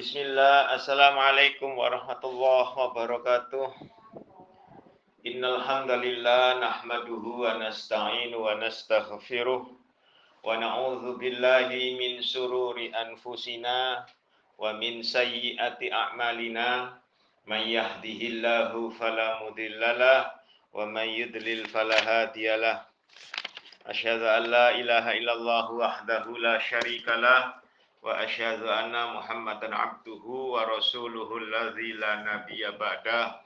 Bismillah, Assalamualaikum warahmatullahi wabarakatuh. Innal hamdalillah nahmaduhu wa nasta'inu wa nastaghfiruh wa na'udzu billahi min sururi anfusina wa min sayyiati a'malina may yahdihillahu fala mudhillalah wa may yudlil fala hadiyalah. Asyhadu an la ilaha illallah wahdahu la syarikalah wa asyhadu anna Muhammadan abduhu wa rasuluhu alladzi la nabiyya ba'da.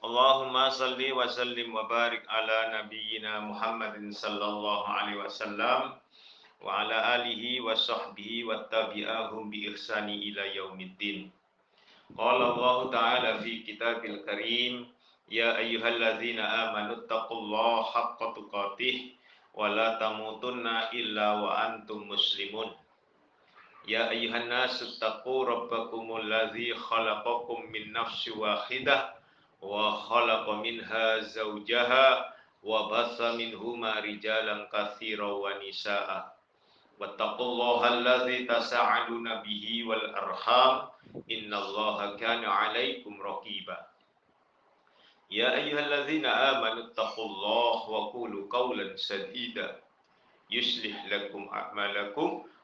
Allahumma salli wa sallim wa barik ala nabiyyina Muhammadin sallallahu alaihi wasallam wa ala alihi wa sahbihi wa tabi'ahum bi ihsani ila yaumiddin. Qala Allah Ta'ala fi kitabil karim Ya ayyuhalladzina amanu taqullaha haqqa tuqatih wa يا أيها الناس اتقوا ربكم الذي خلقكم من نفس واحدة وخلق منها زوجها وبث منهما رجالا كثيرا ونساء. واتقوا الله الذي تساءلون به والأرحام. إن الله كان عليكم رقيبا. يا أيها الذين آمنوا اتقوا الله وقولوا قولا سديدا. يصلح لكم أعمالكم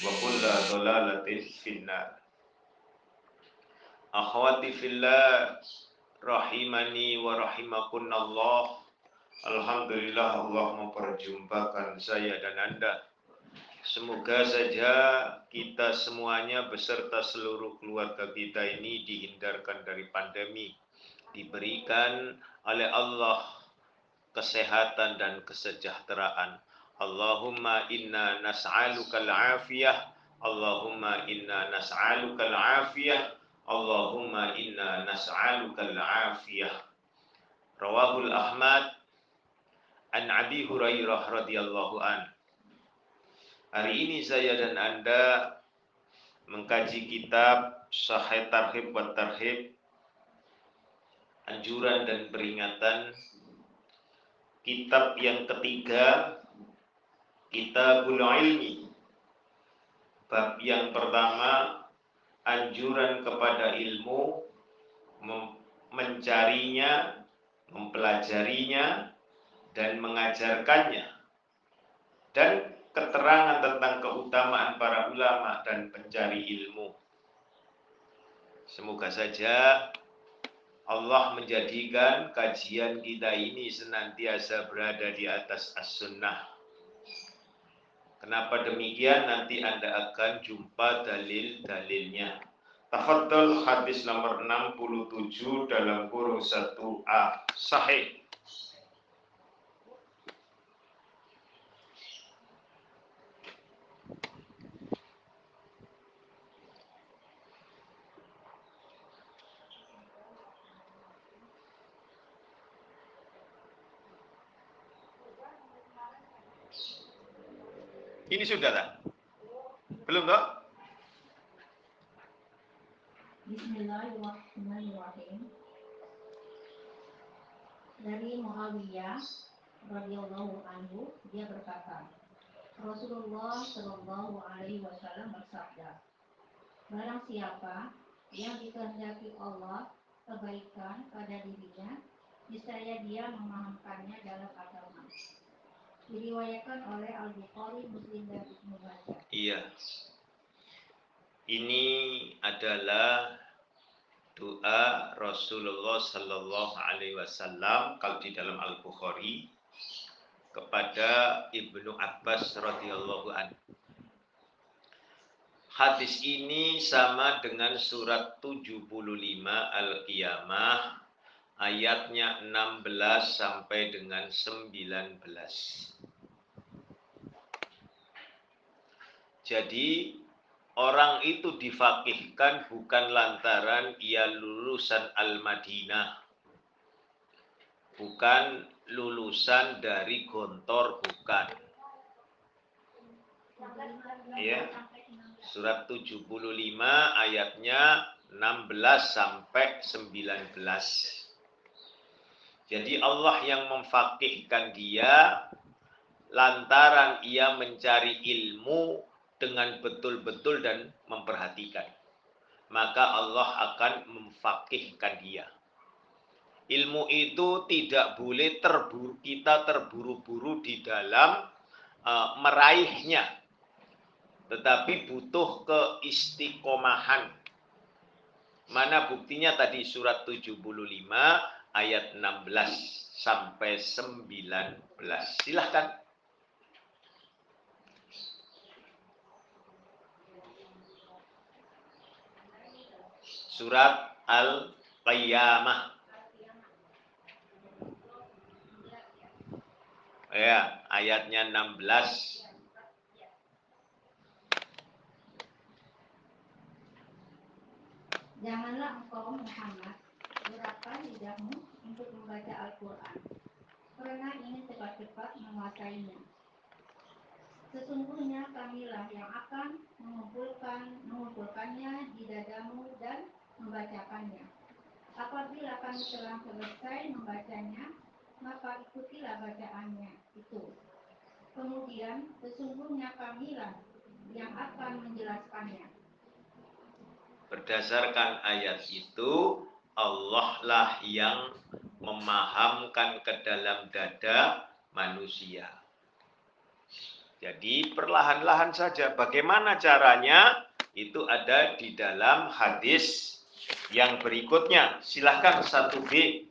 wa kulla dolalatin finnar. Akhwati fillah rahimani wa rahimakunallah. Alhamdulillah Allah memperjumpakan saya dan Anda. Semoga saja kita semuanya beserta seluruh keluarga kita ini dihindarkan dari pandemi. Diberikan oleh Allah kesehatan dan kesejahteraan Allahumma inna nas'aluka al-afiyah. Allahumma inna nas'aluka al-afiyah. Allahumma inna nas'aluka al-afiyah. Rawahul Ahmad An Abi Hurairah radhiyallahu an. Hari ini saya dan Anda mengkaji kitab Sahih Tarhib wa Tarhib Anjuran dan peringatan Kitab yang ketiga Kitabul Ilmi. Bab yang pertama Anjuran kepada ilmu Mencarinya Mempelajarinya Dan mengajarkannya. Dan keterangan tentang keutamaan para ulama dan pencari ilmu. Semoga saja Allah menjadikan kajian kita ini senantiasa berada di atas as-sunnah Kenapa demikian? Nanti Anda akan jumpa dalil-dalilnya. Tafadhol hadis nomor 67 dalam kurung 1A. Sahih. Ini sudah tak? Belum tak? Bismillahirrahmanirrahim. Dari Muawiyah radhiyallahu anhu dia berkata, Rasulullah Shallallahu alaihi wasallam bersabda, Barang siapa yang dikehendaki Allah kebaikan pada dirinya, niscaya dia memahamkannya dalam agama diriwayatkan oleh Al Bukhari, Muslim dan Ibnu Majah. Iya. Ini adalah doa Rasulullah Sallallahu Alaihi Wasallam kalau di dalam Al Bukhari kepada Ibnu Abbas radhiyallahu an. Hadis ini sama dengan surat 75 Al-Qiyamah ayatnya 16 sampai dengan 19. Jadi orang itu difakihkan bukan lantaran ia lulusan Al-Madinah. Bukan lulusan dari Gontor, bukan. Ya. Surat 75 ayatnya 16 sampai 19. Jadi Allah yang memfakihkan dia lantaran ia mencari ilmu dengan betul-betul dan memperhatikan. Maka Allah akan memfakihkan dia. Ilmu itu tidak boleh terburu, kita terburu-buru di dalam uh, meraihnya. Tetapi butuh keistiqomahan. Mana buktinya tadi surat 75 ayat 16 sampai 19. Silahkan. Surat Al-Qiyamah. Ya, ayatnya 16. Janganlah engkau Muhammad beratkan lidahmu untuk membaca Al-Quran, karena ingin cepat-cepat menguasainya. Sesungguhnya kamilah yang akan mengumpulkan mengumpulkannya di dadamu dan membacakannya. Apabila kami telah selesai membacanya, maka ikutilah bacaannya itu. Kemudian sesungguhnya kamilah yang akan menjelaskannya. Berdasarkan ayat itu, Allah lah yang memahamkan ke dalam dada manusia. Jadi perlahan-lahan saja. Bagaimana caranya? Itu ada di dalam hadis yang berikutnya. Silahkan 1B.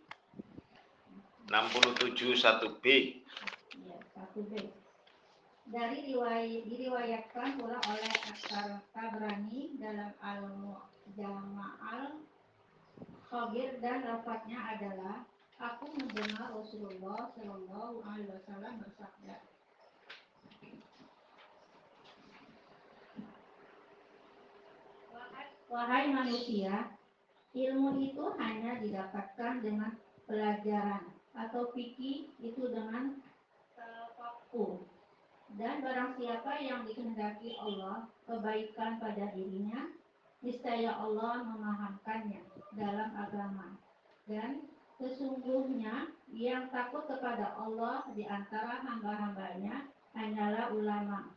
67 1B. Ya, 1B. Dari riwayat, diriwayatkan pula oleh Aksar Tabrani dalam Al-Jama'al Khabir dan lafadznya adalah aku mendengar Rasulullah Shallallahu Alaihi Wasallam bersabda. Wahai manusia, ilmu itu hanya didapatkan dengan pelajaran atau fikih itu dengan tafakur. Dan barang siapa yang dikehendaki Allah kebaikan pada dirinya, niscaya Allah memahamkannya dalam agama. Dan sesungguhnya yang takut kepada Allah di antara hamba-hambanya hanyalah ulama.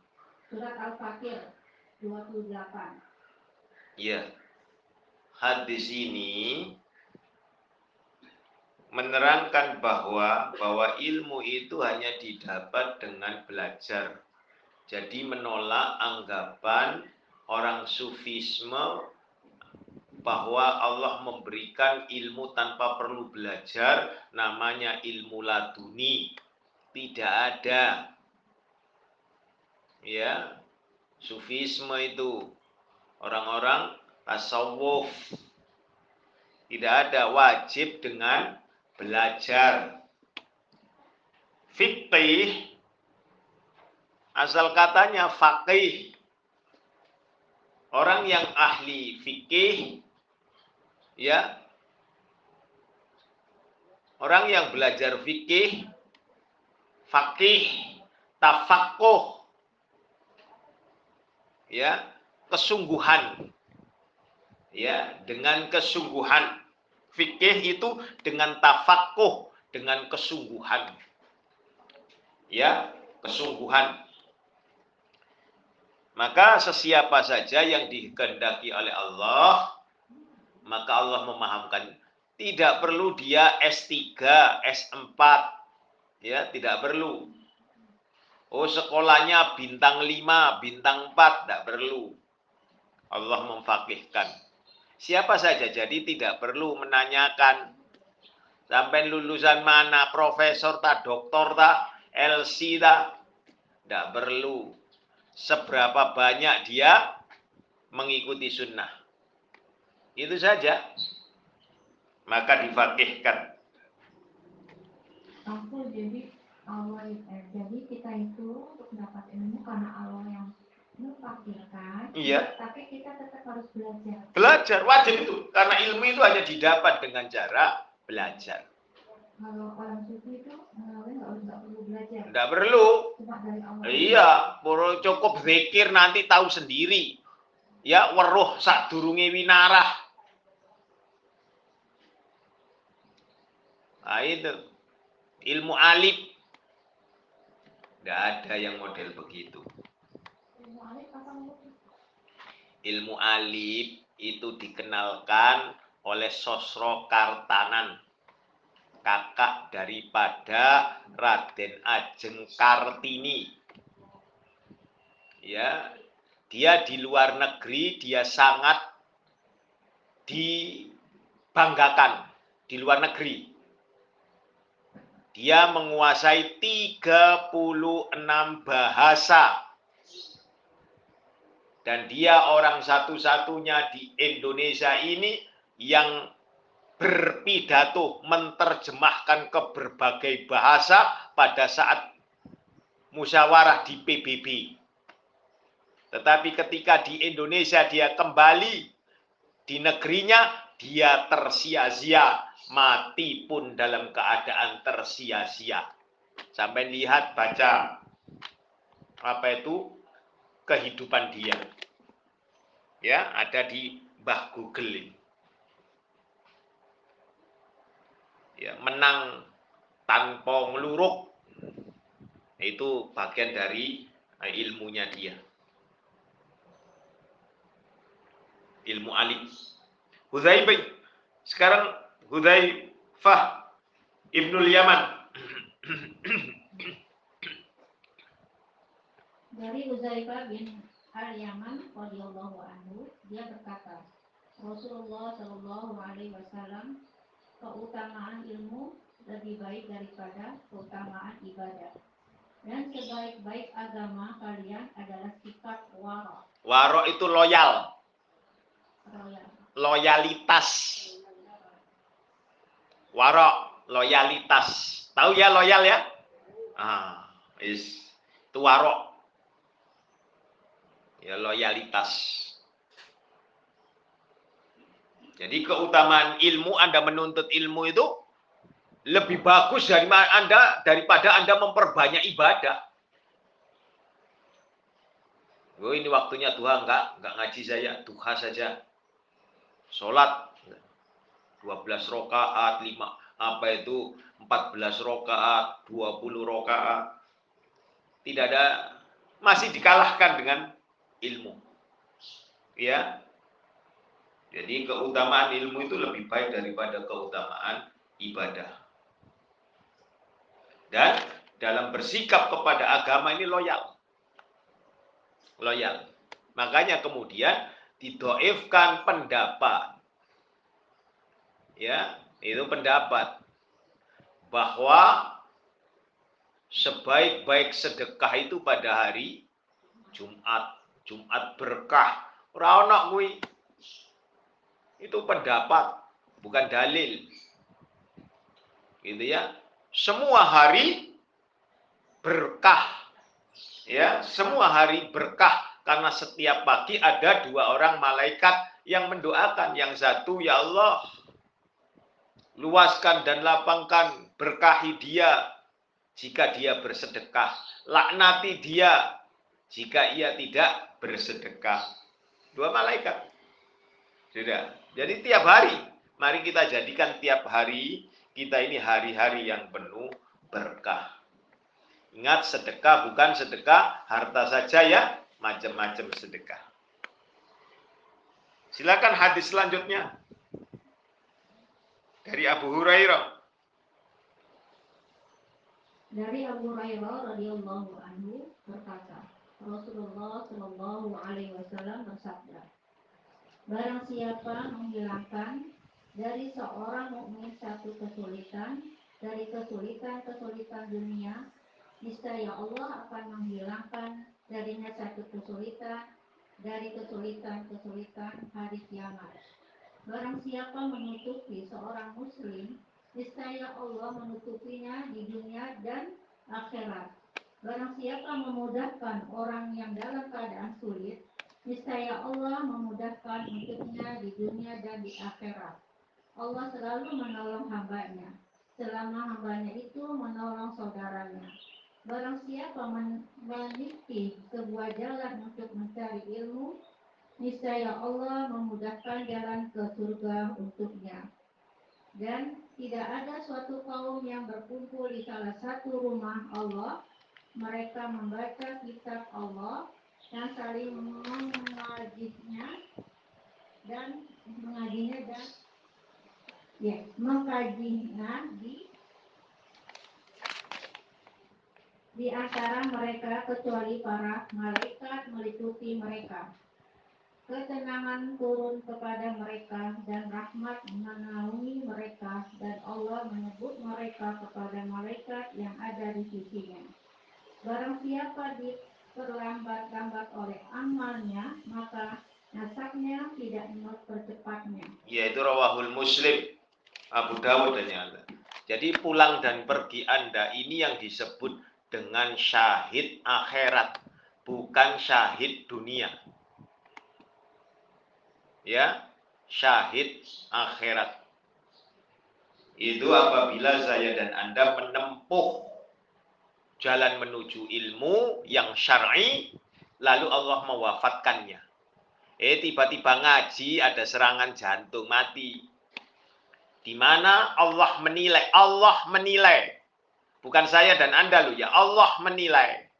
Surat Al-Fakir 28. Ya. Hadis ini menerangkan bahwa bahwa ilmu itu hanya didapat dengan belajar. Jadi menolak anggapan orang sufisme bahwa Allah memberikan ilmu tanpa perlu belajar namanya ilmu laduni. Tidak ada. Ya sufisme itu. Orang-orang tasawuf. Tidak ada wajib dengan belajar. Fikih asal katanya faqih orang yang ahli fikih ya. Orang yang belajar fikih fakih tafakuh ya. Kesungguhan ya. Dengan kesungguhan. Fikih itu dengan tafakuh dengan kesungguhan ya. Kesungguhan maka sesiapa saja yang dikehendaki oleh Allah maka Allah memahamkan tidak perlu dia S3, S4 ya, tidak perlu. Oh, sekolahnya bintang 5, bintang 4, tidak perlu. Allah memfakihkan. Siapa saja jadi tidak perlu menanyakan sampai lulusan mana, profesor tak, doktor tak, LC tak, tidak perlu. Seberapa banyak dia mengikuti sunnah. Itu saja. Maka difakihkan. Aku jadi Allah eh, jadi kita itu untuk mendapat ilmu karena Allah yang menukilkan, Iya. tapi kita tetap harus belajar. Belajar wajib itu karena ilmu itu hanya didapat dengan cara belajar. Kalau orang sufi itu mengawin nggak nggak perlu belajar, Tidak perlu. Iya, cukup zikir nanti tahu sendiri. Ya, weruh sak durunge winarah. Nah, itu ilmu alif. Tidak ada yang model begitu. Ilmu alif itu dikenalkan oleh Sosro Kartanan, kakak daripada Raden Ajeng Kartini. Ya, dia di luar negeri dia sangat dibanggakan di luar negeri. Dia menguasai 36 bahasa dan dia orang satu-satunya di Indonesia ini yang berpidato menerjemahkan ke berbagai bahasa pada saat musyawarah di PBB. Tetapi ketika di Indonesia dia kembali di negerinya, dia tersia-sia, mati pun dalam keadaan tersia-sia. Sampai lihat baca apa itu kehidupan dia. Ya, ada di Mbah Google ini. Ya, menang tanpa ngeluruk itu bagian dari eh, ilmunya dia. Ilmu alim. Hudzaifah sekarang Hudzaifah Ibnul Yaman. Dari Uzaifah bin Al-Yaman radhiyallahu anhu, dia berkata, Rasulullah Shallallahu alaihi wasallam keutamaan ilmu lebih baik daripada keutamaan ibadah. Dan sebaik-baik agama kalian adalah sikap wara. Waro itu loyal, Royal. loyalitas. Waro, loyalitas. Tahu ya loyal ya? Ah, is itu waro. Ya loyalitas. Jadi keutamaan ilmu Anda menuntut ilmu itu lebih bagus dari Anda daripada Anda memperbanyak ibadah. Oh ini waktunya Tuhan enggak, enggak ngaji saya, duha saja. Sholat 12 rokaat, 5 apa itu 14 rokaat, 20 rokaat. Tidak ada masih dikalahkan dengan ilmu. Ya. Jadi keutamaan ilmu itu lebih baik daripada keutamaan ibadah. Dan dalam bersikap kepada agama ini loyal. Loyal. Makanya kemudian didoifkan pendapat. Ya, itu pendapat bahwa sebaik-baik sedekah itu pada hari Jumat, Jumat berkah. Ono kuwi. Itu pendapat, bukan dalil. Gitu ya. Semua hari berkah. Ya, semua hari berkah karena setiap pagi ada dua orang malaikat yang mendoakan. Yang satu, ya Allah, luaskan dan lapangkan berkahi dia jika dia bersedekah. Laknati dia jika ia tidak bersedekah. Dua malaikat. Sudah. Jadi tiap hari, mari kita jadikan tiap hari kita ini hari-hari yang penuh berkah. Ingat sedekah bukan sedekah harta saja ya, macam-macam sedekah. Silakan hadis selanjutnya dari Abu Hurairah. Dari Abu Hurairah radhiyallahu anhu berkata, Rasulullah Shallallahu alaihi wasallam bersabda, Barang siapa menghilangkan dari seorang mukmin satu kesulitan dari kesulitan-kesulitan dunia, niscaya Allah akan menghilangkan darinya satu kesulitan dari kesulitan-kesulitan hari kiamat. Barang siapa menutupi seorang muslim, niscaya Allah menutupinya di dunia dan akhirat. Barang siapa memudahkan orang yang dalam keadaan sulit, niscaya Allah memudahkan untuknya di dunia dan di akhirat. Allah selalu menolong hambanya, selama hambanya itu menolong saudaranya. Barang siapa men- meniti sebuah jalan untuk mencari ilmu, niscaya Allah memudahkan jalan ke surga untuknya. Dan tidak ada suatu kaum yang berkumpul di salah satu rumah Allah, mereka membaca kitab Allah dan saling mengajinya dan mengajinya dan ya mengkajinya di di antara mereka kecuali para malaikat meliputi mereka. Ketenangan turun kepada mereka dan rahmat menaungi mereka dan Allah menyebut mereka kepada malaikat yang ada di sisinya. Barang siapa diperlambat-lambat oleh amalnya, maka nasabnya tidak mempercepatnya. Yaitu rawahul muslim. Abu Dawud dan yang. Jadi pulang dan pergi Anda ini yang disebut dengan syahid akhirat, bukan syahid dunia. Ya, syahid akhirat. Itu apabila saya dan Anda menempuh jalan menuju ilmu yang syar'i, lalu Allah mewafatkannya. Eh, tiba-tiba ngaji, ada serangan jantung, mati. Di mana Allah menilai, Allah menilai. Bukan saya dan Anda loh ya, Allah menilai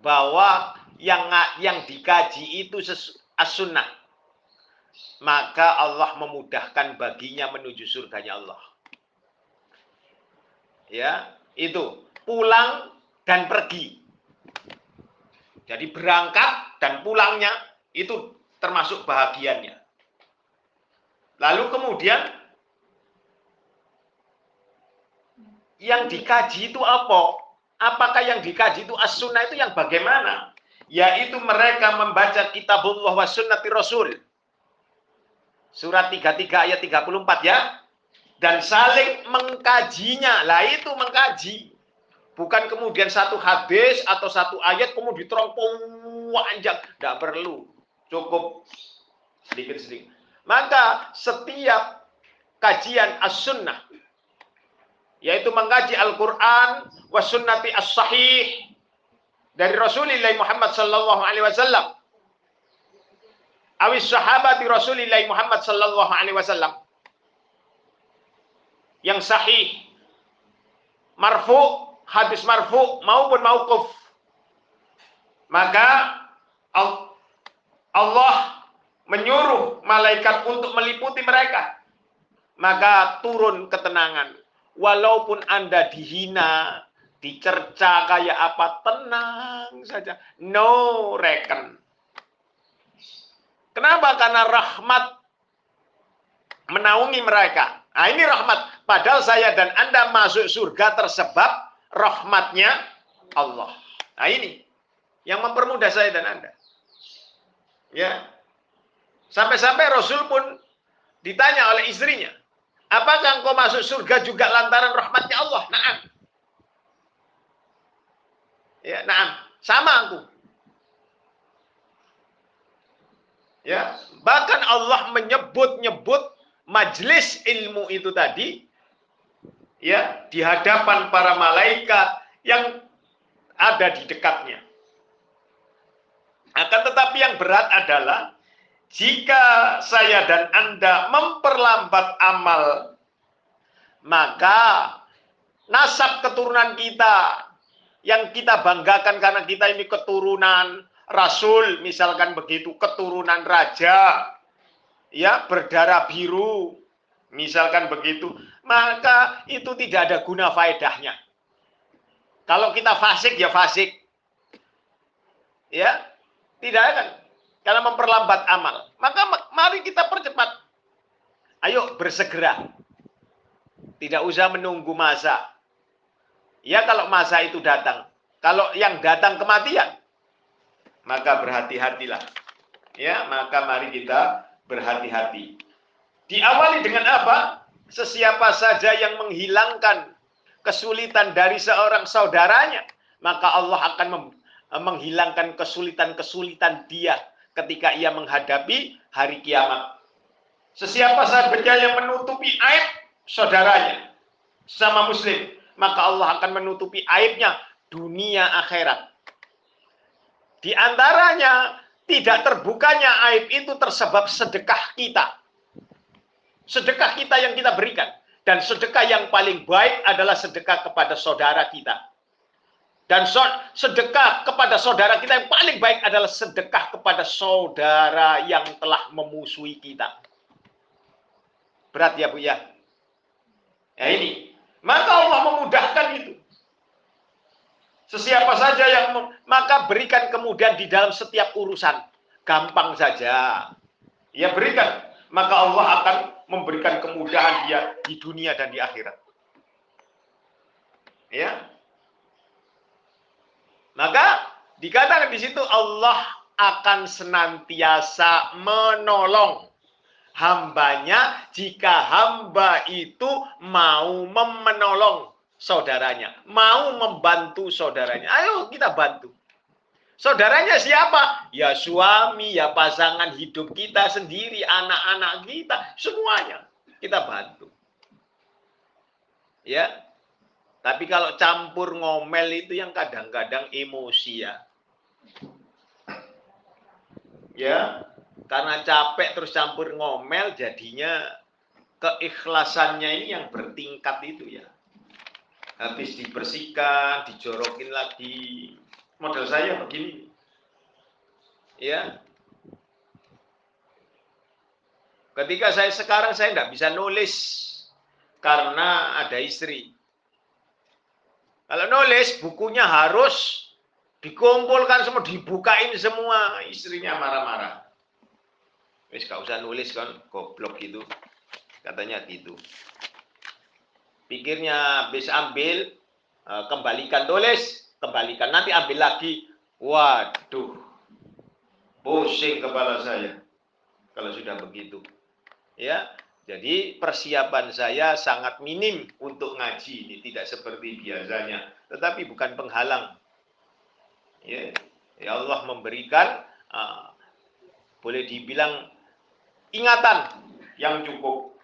bahwa yang yang dikaji itu as-sunnah. Maka Allah memudahkan baginya menuju surganya Allah. Ya, itu pulang dan pergi. Jadi berangkat dan pulangnya itu termasuk bahagiannya. Lalu kemudian yang dikaji itu apa? Apakah yang dikaji itu as-sunnah itu yang bagaimana? Yaitu mereka membaca kitabullah wa sunnati rasul. Surat 33 ayat 34 ya. Dan saling mengkajinya. Lah itu mengkaji. Bukan kemudian satu hadis atau satu ayat kemudian diterompong panjang. Tidak perlu. Cukup sedikit-sedikit. Maka setiap kajian as-sunnah yaitu mengkaji Al-Qur'an was sunnati as-sahih dari Rasulullah Muhammad sallallahu alaihi wasallam awis sahabati Rasulullah Muhammad sallallahu alaihi wasallam yang sahih marfu hadis marfu maupun mauquf maka Allah menyuruh malaikat untuk meliputi mereka maka turun ketenangan walaupun Anda dihina, dicerca kayak apa, tenang saja. No reckon. Kenapa? Karena rahmat menaungi mereka. Nah ini rahmat. Padahal saya dan Anda masuk surga tersebab rahmatnya Allah. Nah ini yang mempermudah saya dan Anda. Ya. Sampai-sampai Rasul pun ditanya oleh istrinya, Apakah engkau masuk surga juga lantaran rahmatnya Allah? Naam. Ya, naam. Sama aku. Ya, bahkan Allah menyebut-nyebut majlis ilmu itu tadi ya di hadapan para malaikat yang ada di dekatnya. Akan tetapi yang berat adalah jika saya dan Anda memperlambat amal, maka nasab keturunan kita yang kita banggakan karena kita ini keturunan rasul, misalkan begitu, keturunan raja, ya berdarah biru, misalkan begitu, maka itu tidak ada guna faedahnya. Kalau kita fasik ya fasik. Ya, tidak akan karena memperlambat amal. Maka mari kita percepat. Ayo bersegera. Tidak usah menunggu masa. Ya kalau masa itu datang. Kalau yang datang kematian, maka berhati-hatilah. Ya, maka mari kita berhati-hati. Diawali dengan apa? Sesiapa saja yang menghilangkan kesulitan dari seorang saudaranya, maka Allah akan menghilangkan kesulitan-kesulitan dia ketika ia menghadapi hari kiamat. Sesiapa saja yang menutupi aib saudaranya sama muslim, maka Allah akan menutupi aibnya dunia akhirat. Di antaranya tidak terbukanya aib itu tersebab sedekah kita. Sedekah kita yang kita berikan. Dan sedekah yang paling baik adalah sedekah kepada saudara kita. Dan sedekah kepada saudara kita yang paling baik adalah sedekah kepada saudara yang telah memusuhi kita. Berat ya Bu ya? Ya ini. Maka Allah memudahkan itu. Sesiapa saja yang maka berikan kemudian di dalam setiap urusan. Gampang saja. Ya berikan. Maka Allah akan memberikan kemudahan dia di dunia dan di akhirat. Ya. Maka dikatakan di situ Allah akan senantiasa menolong hambanya jika hamba itu mau menolong saudaranya, mau membantu saudaranya. Ayo kita bantu. Saudaranya siapa? Ya suami, ya pasangan hidup kita sendiri, anak-anak kita, semuanya kita bantu. Ya. Tapi kalau campur ngomel itu yang kadang-kadang emosi ya. Ya, karena capek terus campur ngomel jadinya keikhlasannya ini yang bertingkat itu ya habis dibersihkan, dijorokin lagi. Model saya begini. Ya. Ketika saya sekarang saya tidak bisa nulis karena ada istri. Kalau nulis bukunya harus dikumpulkan semua, dibukain semua, istrinya marah-marah. Wis gak usah nulis kan, goblok gitu. Katanya gitu pikirnya bisa ambil, eh, kembalikan tulis, kembalikan nanti ambil lagi. Waduh, pusing kepala saya kalau sudah begitu. Ya, jadi persiapan saya sangat minim untuk ngaji ini tidak seperti biasanya, tetapi bukan penghalang. Ya, ya Allah memberikan uh, boleh dibilang ingatan yang cukup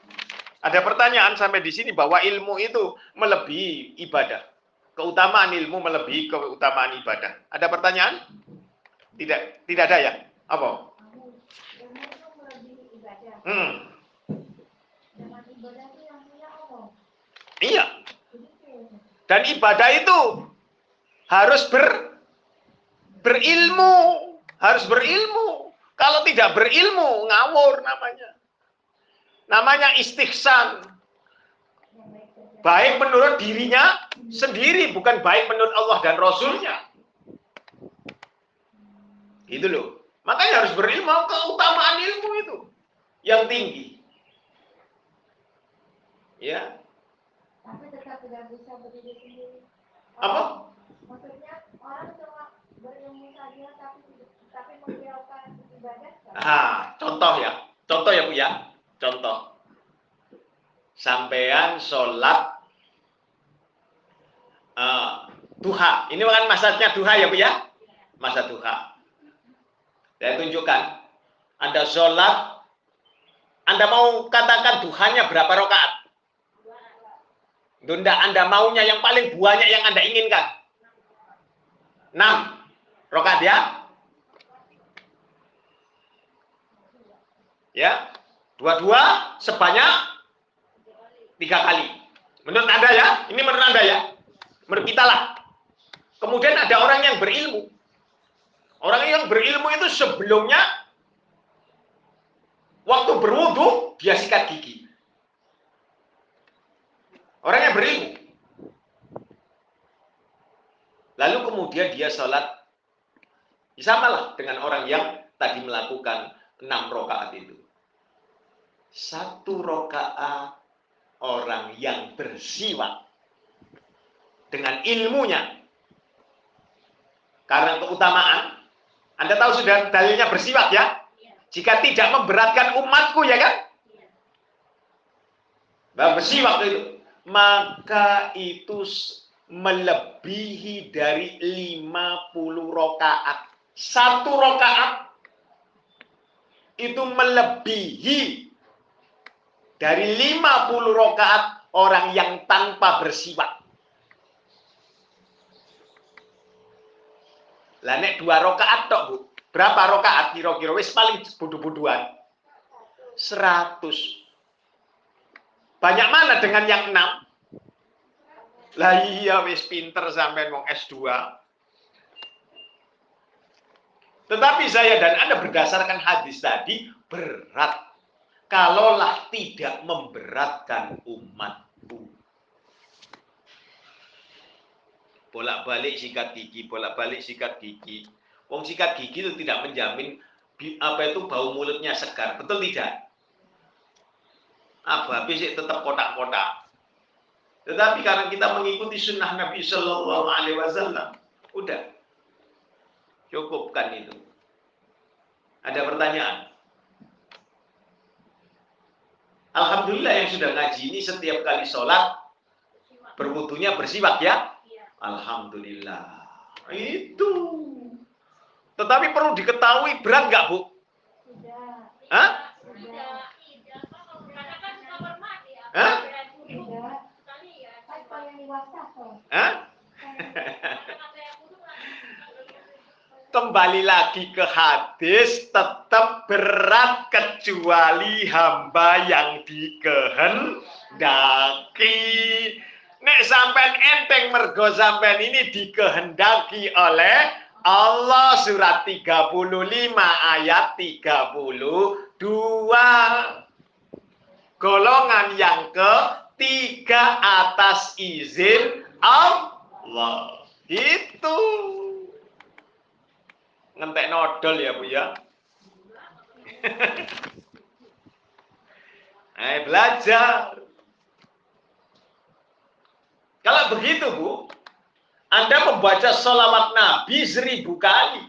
ada pertanyaan sampai di sini bahwa ilmu itu melebihi ibadah. Keutamaan ilmu melebihi keutamaan ibadah. Ada pertanyaan? Tidak, tidak ada ya? Apa? Hmm. Iya. Dan ibadah itu harus ber berilmu, harus berilmu. Kalau tidak berilmu, ngawur namanya. Namanya istighsan. Baik menurut dirinya sendiri, bukan baik menurut Allah dan Rasulnya. Gitu loh. Makanya harus berilmu keutamaan ilmu itu yang tinggi. Ya. Tapi tetap tidak bisa berdiri sendiri. Apa? Maksudnya orang cuma berilmu saja tapi tapi menghiraukan ibadah. Ah, contoh ya. Contoh ya Bu ya. Contoh, sampean sholat uh, duha. Ini bukan masanya duha ya Bu ya? Masa duha. Saya tunjukkan. Anda sholat, Anda mau katakan duhanya berapa rakaat? Dunda Anda maunya yang paling banyak yang Anda inginkan. 6 rakaat ya? Ya, Dua-dua sebanyak tiga kali. Menurut Anda ya, ini menurut Anda ya. Menurut kita lah. Kemudian ada orang yang berilmu. Orang yang berilmu itu sebelumnya waktu berwudu dia sikat gigi. Orang yang berilmu. Lalu kemudian dia sholat. Samalah dengan orang yang tadi melakukan enam rakaat itu satu rokaat orang yang bersiwak dengan ilmunya. Karena keutamaan Anda tahu sudah dalilnya bersiwak ya? Jika tidak memberatkan umatku ya kan? Bah, bersiwak itu. Maka itu melebihi dari 50 rokaat. Satu rokaat itu melebihi dari 50 rokaat orang yang tanpa bersiwak. Lah nek dua rokaat tok, Bu. Berapa rokaat kira-kira wis paling bodoh-bodohan? 100. Banyak mana dengan yang 6? Lah iya wis pinter sampai mau S2. Tetapi saya dan Anda berdasarkan hadis tadi berat. Kalaulah tidak memberatkan umatku. Bolak-balik sikat gigi, bolak-balik sikat gigi. Wong sikat gigi itu tidak menjamin apa itu bau mulutnya segar. Betul tidak? Apa habis tetap kotak-kotak. Tetapi karena kita mengikuti sunnah Nabi Shallallahu Alaihi Wasallam, udah cukupkan itu. Ada pertanyaan? Alhamdulillah yang sudah ngaji ini setiap kali sholat berwudunya bersiwak ya. Alhamdulillah. Itu. Tetapi perlu diketahui berat nggak bu? Tidak. Hah? Tidak. Hah? Hah? Kembali lagi ke hadis tetap berat kecuali hamba yang dikehendaki. Nek sampai enteng mergo sampai ini dikehendaki oleh Allah surat 35 ayat 32 golongan yang ketiga atas izin Allah. Itu. Ngentek nodol ya Bu ya. Ayo belajar. Kalau begitu Bu, Anda membaca sholawat Nabi seribu kali.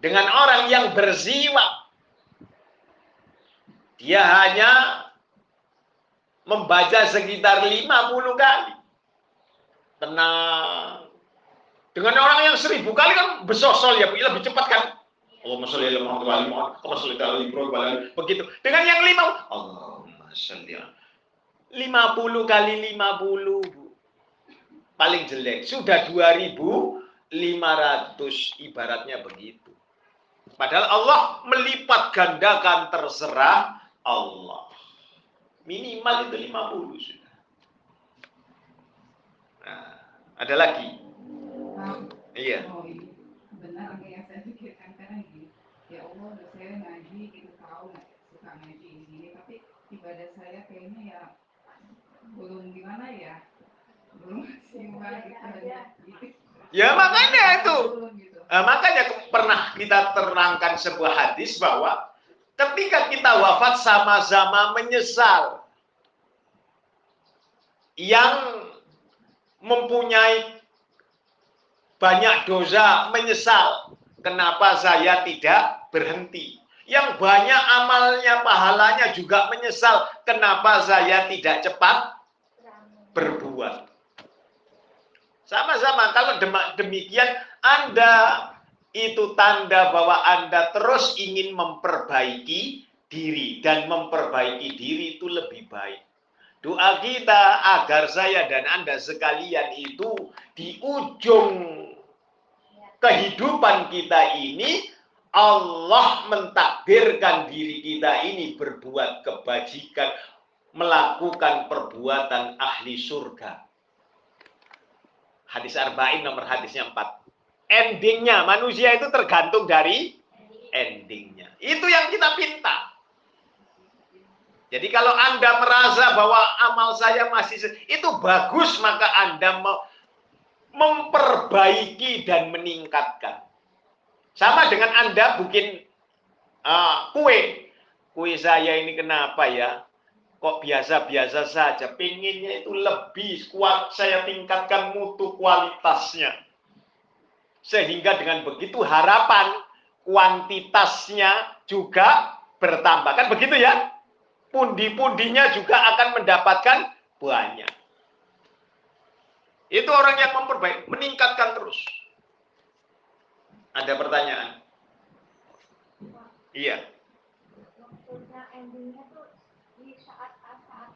Dengan orang yang berziwak dia hanya membaca sekitar 50 kali. Tenang. Dengan orang yang seribu kali kan besosol ya, lebih cepat kan? Allahumma sholli ala Muhammad wa Muhammad, ala Ibrahim begitu. Dengan yang lima, Allahumma sholli 50 kali 50, Bu. Paling jelek sudah 2500 ibaratnya begitu. Padahal Allah melipat gandakan terserah Allah. Minimal itu 50 sudah. Nah, ada lagi. Nah, iya. Oh, benar apa yang saya pikirkan karena gini. Ya Allah, udah saya ngaji, kita tahu suka ngaji ini, tapi ibadah saya kayaknya ya belum gimana ya, belum maksimal gitu. Ya makanya itu. Nah, makanya pernah kita terangkan sebuah hadis bahwa Ketika kita wafat sama-sama menyesal. Yang mempunyai banyak dosa menyesal. Kenapa saya tidak berhenti? Yang banyak amalnya, pahalanya juga menyesal. Kenapa saya tidak cepat berbuat? Sama-sama, kalau demikian Anda itu tanda bahwa Anda terus ingin memperbaiki diri dan memperbaiki diri itu lebih baik. Doa kita agar saya dan Anda sekalian itu di ujung kehidupan kita ini Allah mentakdirkan diri kita ini berbuat kebajikan, melakukan perbuatan ahli surga. Hadis Arba'in nomor hadisnya 4 endingnya. Manusia itu tergantung dari endingnya. Itu yang kita pinta. Jadi kalau Anda merasa bahwa amal saya masih itu bagus, maka Anda memperbaiki dan meningkatkan. Sama dengan Anda bikin uh, kue. Kue saya ini kenapa ya? Kok biasa-biasa saja. Pinginnya itu lebih kuat. Saya tingkatkan mutu kualitasnya sehingga dengan begitu harapan kuantitasnya juga bertambah. Kan begitu ya? Pundi-pundinya juga akan mendapatkan banyak. Itu orang yang memperbaiki, meningkatkan terus. Ada pertanyaan? Iya tuh di saat-saat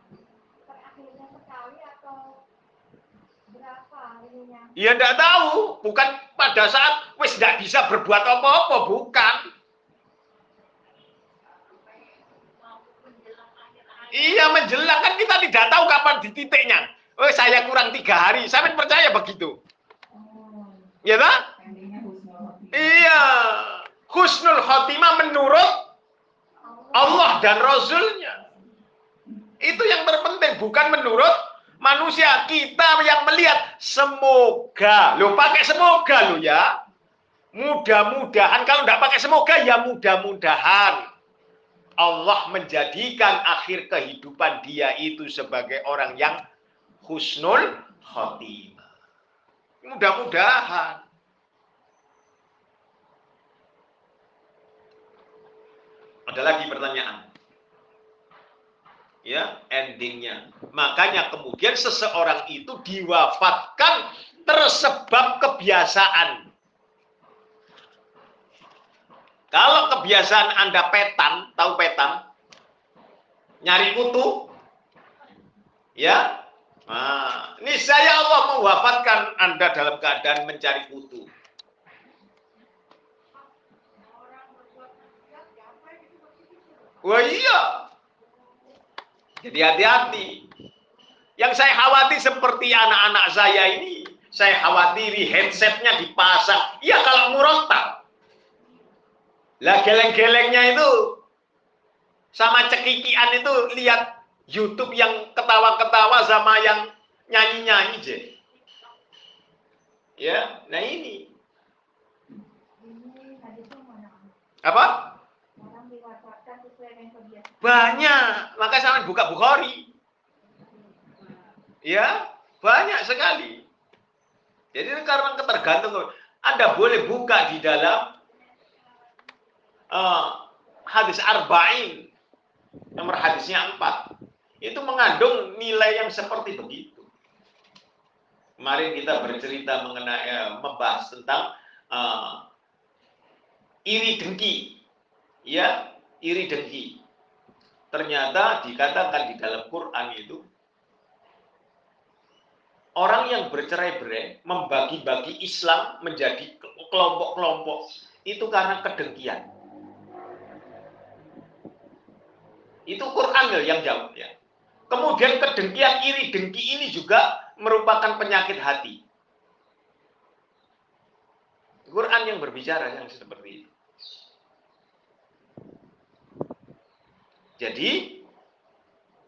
terakhirnya sekali atau berapa ininya? Ya enggak tahu, bukan pada saat wis enggak bisa berbuat apa-apa, bukan. Iya menjelang kan kita tidak tahu kapan di titiknya. Oh saya kurang tiga hari, saya percaya begitu. Ya tak? Iya. Husnul khotimah menurut Allah dan Rasulnya. Itu yang terpenting, bukan menurut manusia. Kita yang melihat semoga. Lo pakai semoga lo ya. Mudah-mudahan kalau nggak pakai semoga ya mudah-mudahan Allah menjadikan akhir kehidupan dia itu sebagai orang yang husnul khotimah. Mudah-mudahan. Ada lagi pertanyaan. Ya, endingnya. Makanya kemudian seseorang itu diwafatkan tersebab kebiasaan. Kalau kebiasaan Anda petan, tahu petan? Nyari kutu? Ya? Nah, ini saya Allah mewafatkan Anda dalam keadaan mencari kutu. Wah iya. Jadi hati-hati. Yang saya khawatir seperti anak-anak saya ini, saya khawatiri headsetnya dipasang. Iya kalau murotal. Lah geleng-gelengnya itu sama cekikian itu lihat YouTube yang ketawa-ketawa sama yang nyanyi-nyanyi je. Ya, nah ini apa? Orang diwafatkan sesuai dengan kebiasaan. Banyak. Maka sama buka Bukhari. Ya, banyak sekali. Jadi karena ketergantungan. Anda boleh buka di dalam uh, hadis arba'in. Nomor hadisnya 4. Itu mengandung nilai yang seperti begitu. Kemarin kita bercerita mengenai eh, membahas tentang uh, iri dengki. Ya, iri dengki. Ternyata dikatakan di dalam Quran itu orang yang bercerai-berai membagi-bagi Islam menjadi kelompok-kelompok itu karena kedengkian. Itu Quran yang jawab ya. Kemudian kedengkian iri dengki ini juga merupakan penyakit hati. Quran yang berbicara yang seperti itu. Jadi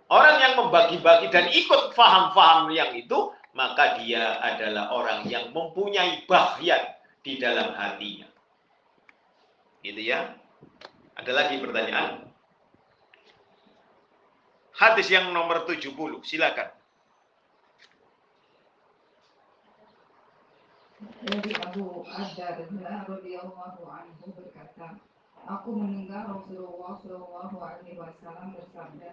orang yang membagi-bagi dan ikut faham-faham yang itu, maka dia adalah orang yang mempunyai bahyan di dalam hatinya. Gitu ya. Ada lagi pertanyaan? Hadis yang nomor 70, silakan. Dari Abu berkata, Aku mendengar Rasulullah Shallallahu Alaihi Wasallam bersabda,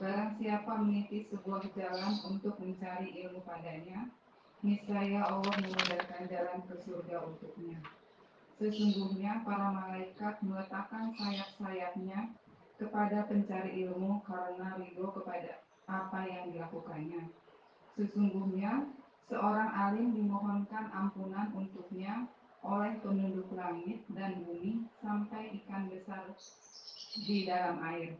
Barang siapa meniti sebuah jalan untuk mencari ilmu padanya, niscaya Allah memudahkan jalan ke surga untuknya. Sesungguhnya para malaikat meletakkan sayap-sayapnya kepada pencari ilmu karena ridho kepada apa yang dilakukannya. Sesungguhnya seorang alim dimohonkan ampunan untuknya oleh penduduk langit dan bumi sampai ikan besar di dalam air.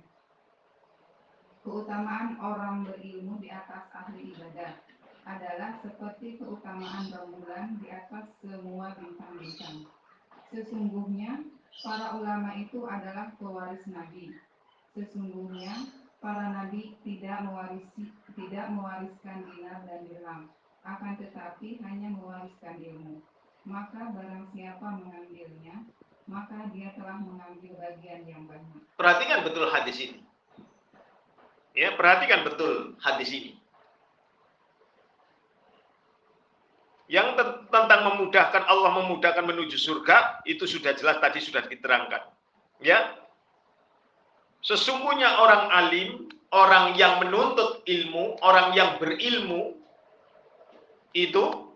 Keutamaan orang berilmu di atas ahli ibadah adalah seperti keutamaan rembulan di atas semua bintang-bintang. Sesungguhnya para ulama itu adalah pewaris nabi. Sesungguhnya para nabi tidak mewarisi tidak mewariskan dinar dan dirham, akan tetapi hanya mewariskan ilmu. Maka barang siapa mengambilnya, maka dia telah mengambil bagian yang banyak. Perhatikan betul hadis ini. Ya, perhatikan betul hadis ini. Yang ten- tentang memudahkan Allah memudahkan menuju surga itu sudah jelas tadi sudah diterangkan. Ya. Sesungguhnya orang alim, orang yang menuntut ilmu, orang yang berilmu itu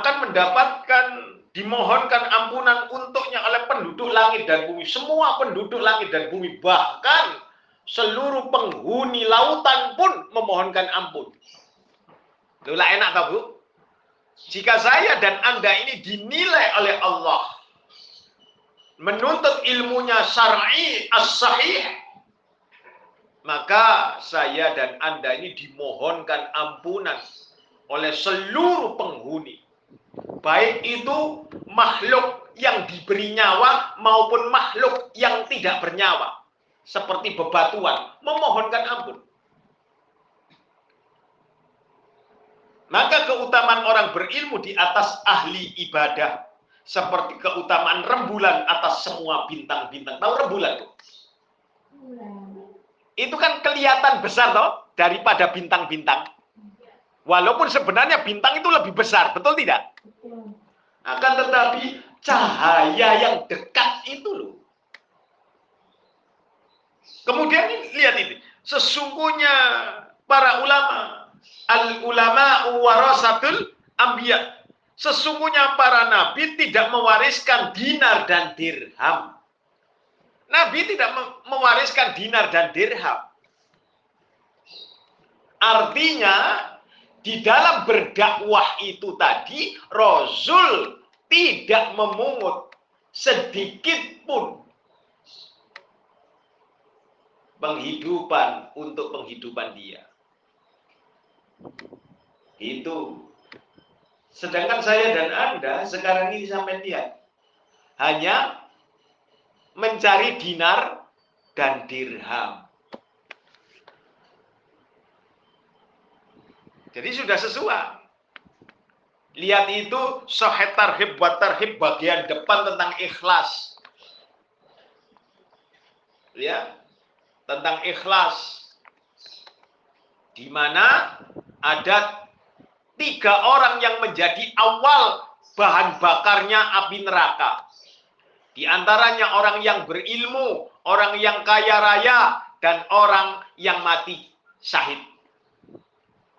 akan mendapatkan dimohonkan ampunan untuknya oleh penduduk langit dan bumi. Semua penduduk langit dan bumi, bahkan seluruh penghuni lautan pun memohonkan ampun. Itulah enak tak bu? Jika saya dan Anda ini dinilai oleh Allah menuntut ilmunya syar'i as-sahih maka saya dan Anda ini dimohonkan ampunan oleh seluruh penghuni baik itu makhluk yang diberi nyawa maupun makhluk yang tidak bernyawa. Seperti bebatuan. Memohonkan ampun. Maka keutamaan orang berilmu di atas ahli ibadah seperti keutamaan rembulan atas semua bintang-bintang. Tahu rembulan tuh? Itu kan kelihatan besar toh daripada bintang-bintang Walaupun sebenarnya bintang itu lebih besar, betul tidak? Akan tetapi cahaya yang dekat itu loh. Kemudian lihat ini, sesungguhnya para ulama, al ulama warasatul ambiya. Sesungguhnya para nabi tidak mewariskan dinar dan dirham. Nabi tidak mewariskan dinar dan dirham. Artinya di dalam berdakwah itu tadi Rasul tidak memungut sedikit pun penghidupan untuk penghidupan dia. Itu. Sedangkan saya dan Anda sekarang ini sampai lihat. Hanya mencari dinar dan dirham. Jadi sudah sesuai. Lihat itu sohet tarhib buat tarhib bagian depan tentang ikhlas. Ya, tentang ikhlas. Di mana ada tiga orang yang menjadi awal bahan bakarnya api neraka. Di antaranya orang yang berilmu, orang yang kaya raya, dan orang yang mati syahid.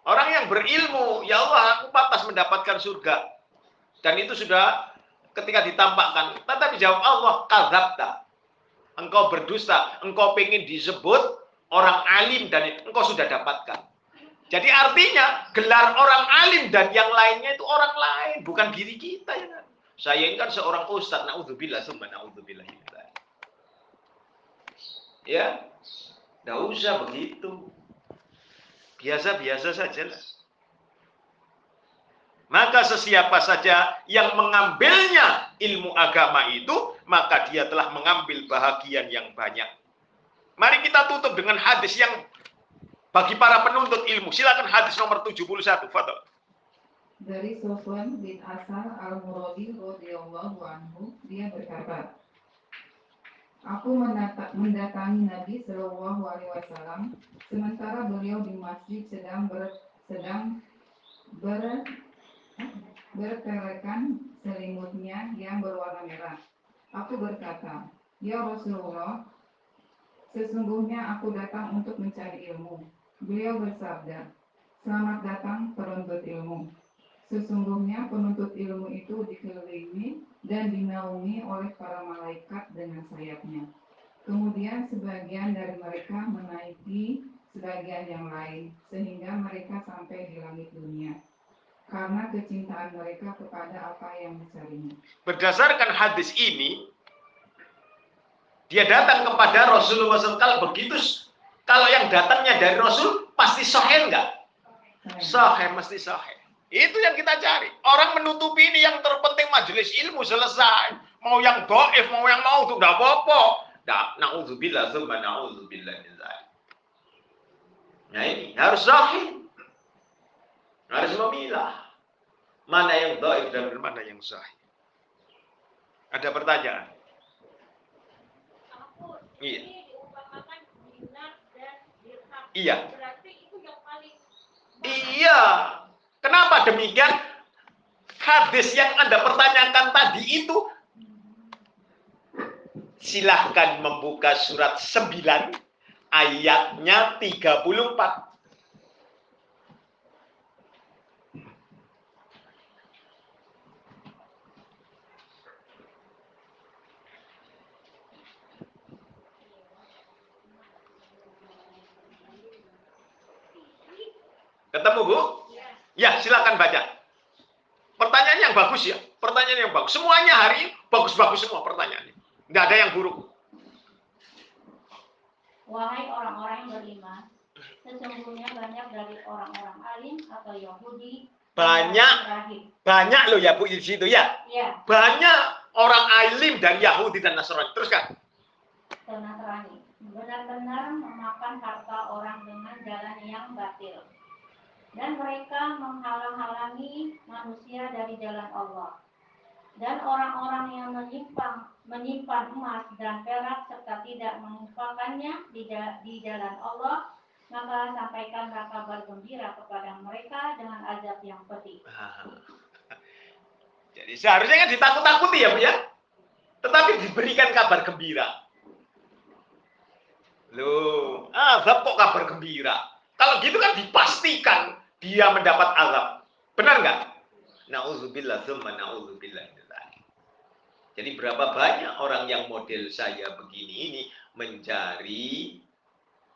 Orang yang berilmu, ya Allah, aku pantas mendapatkan surga. Dan itu sudah ketika ditampakkan. Tetapi jawab Allah, kazabta. Engkau berdusta, engkau ingin disebut orang alim dan engkau sudah dapatkan. Jadi artinya gelar orang alim dan yang lainnya itu orang lain, bukan diri kita ya kan. Saya ini kan seorang ustaz, naudzubillah, summa naudzubillah. Ya, tidak usah begitu. Biasa-biasa saja lah. Maka sesiapa saja yang mengambilnya ilmu agama itu, maka dia telah mengambil bahagian yang banyak. Mari kita tutup dengan hadis yang bagi para penuntut ilmu. Silakan hadis nomor 71. Fadol. Dari Sofwan bin Asal al-Muradi radhiyallahu anhu, dia berkata, Aku mendatangi Nabi Shallallahu Alaihi Wasallam sementara beliau di masjid sedang ber, sedang ber, bertelekan selimutnya yang berwarna merah. Aku berkata, Ya Rasulullah, sesungguhnya aku datang untuk mencari ilmu. Beliau bersabda, Selamat datang penuntut ilmu. Sesungguhnya penuntut ilmu itu dikelilingi dan dinaungi oleh para malaikat dengan sayapnya. Kemudian sebagian dari mereka menaiki sebagian yang lain, sehingga mereka sampai di langit dunia. Karena kecintaan mereka kepada apa yang dicarinya. Berdasarkan hadis ini, dia datang kepada Rasulullah SAW. Kalau begitu, kalau yang datangnya dari Rasul, pasti sahih enggak? Sahih, mesti sahih. Itu yang kita cari. Orang menutupi ini yang terpenting majelis ilmu selesai. Mau yang doif, mau yang mau itu tidak apa-apa. Na'udzubillah, zumba na'udzubillah. Nah ini harus sahih. Harus memilah. Mana yang doif dan mana yang sahih. Ada pertanyaan? Iya. Iya. Iya. Kenapa demikian? Hadis yang Anda pertanyakan tadi itu silahkan membuka surat 9 ayatnya 34. Ketemu Bu? Ya, silakan baca. Pertanyaan yang bagus ya, pertanyaan yang bagus. Semuanya hari bagus-bagus semua pertanyaannya. Tidak ada yang buruk. Wahai orang-orang yang beriman, sesungguhnya banyak dari orang-orang alim atau Yahudi Banyak, banyak loh ya Bu di situ ya. Ya, Banyak orang alim dari Yahudi dan Nasrani. Teruskan. Nasrani. Benar-benar memakan harta orang dengan jalan yang batil. Dan mereka menghalang-halangi manusia dari jalan Allah. Dan orang-orang yang menyimpang, menyimpan emas dan perak serta tidak menginfakkannya di, di jalan Allah, maka sampaikanlah kabar gembira kepada mereka dengan azab yang pedih. Jadi seharusnya kan ditakut-takuti ya Bu ya. Tetapi diberikan kabar gembira. Loh, azab kok kabar gembira? Kalau gitu kan dipastikan dia mendapat azab. Benar nggak? Nauzubillah, summa nauzubillah. Jadi berapa banyak orang yang model saya begini ini mencari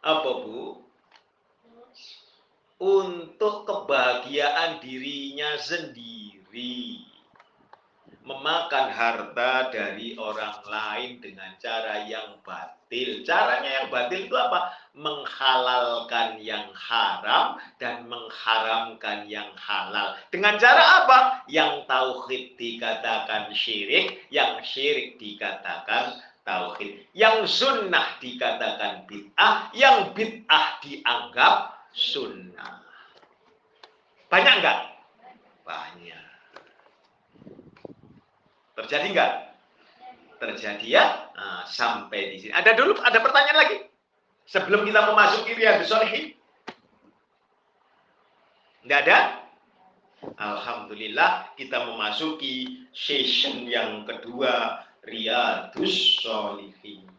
apa Bu? Untuk kebahagiaan dirinya sendiri memakan harta dari orang lain dengan cara yang batil. Caranya yang batil itu apa? Menghalalkan yang haram dan mengharamkan yang halal. Dengan cara apa? Yang tauhid dikatakan syirik, yang syirik dikatakan tauhid. Yang sunnah dikatakan bid'ah, yang bid'ah dianggap sunnah. Banyak enggak? Banyak. Terjadi enggak? Terjadi ya. Nah, sampai di sini. Ada dulu, ada pertanyaan lagi? Sebelum kita memasuki Riyadus Shalihin. Enggak ada? Alhamdulillah kita memasuki session yang kedua Riyadus Shalihin.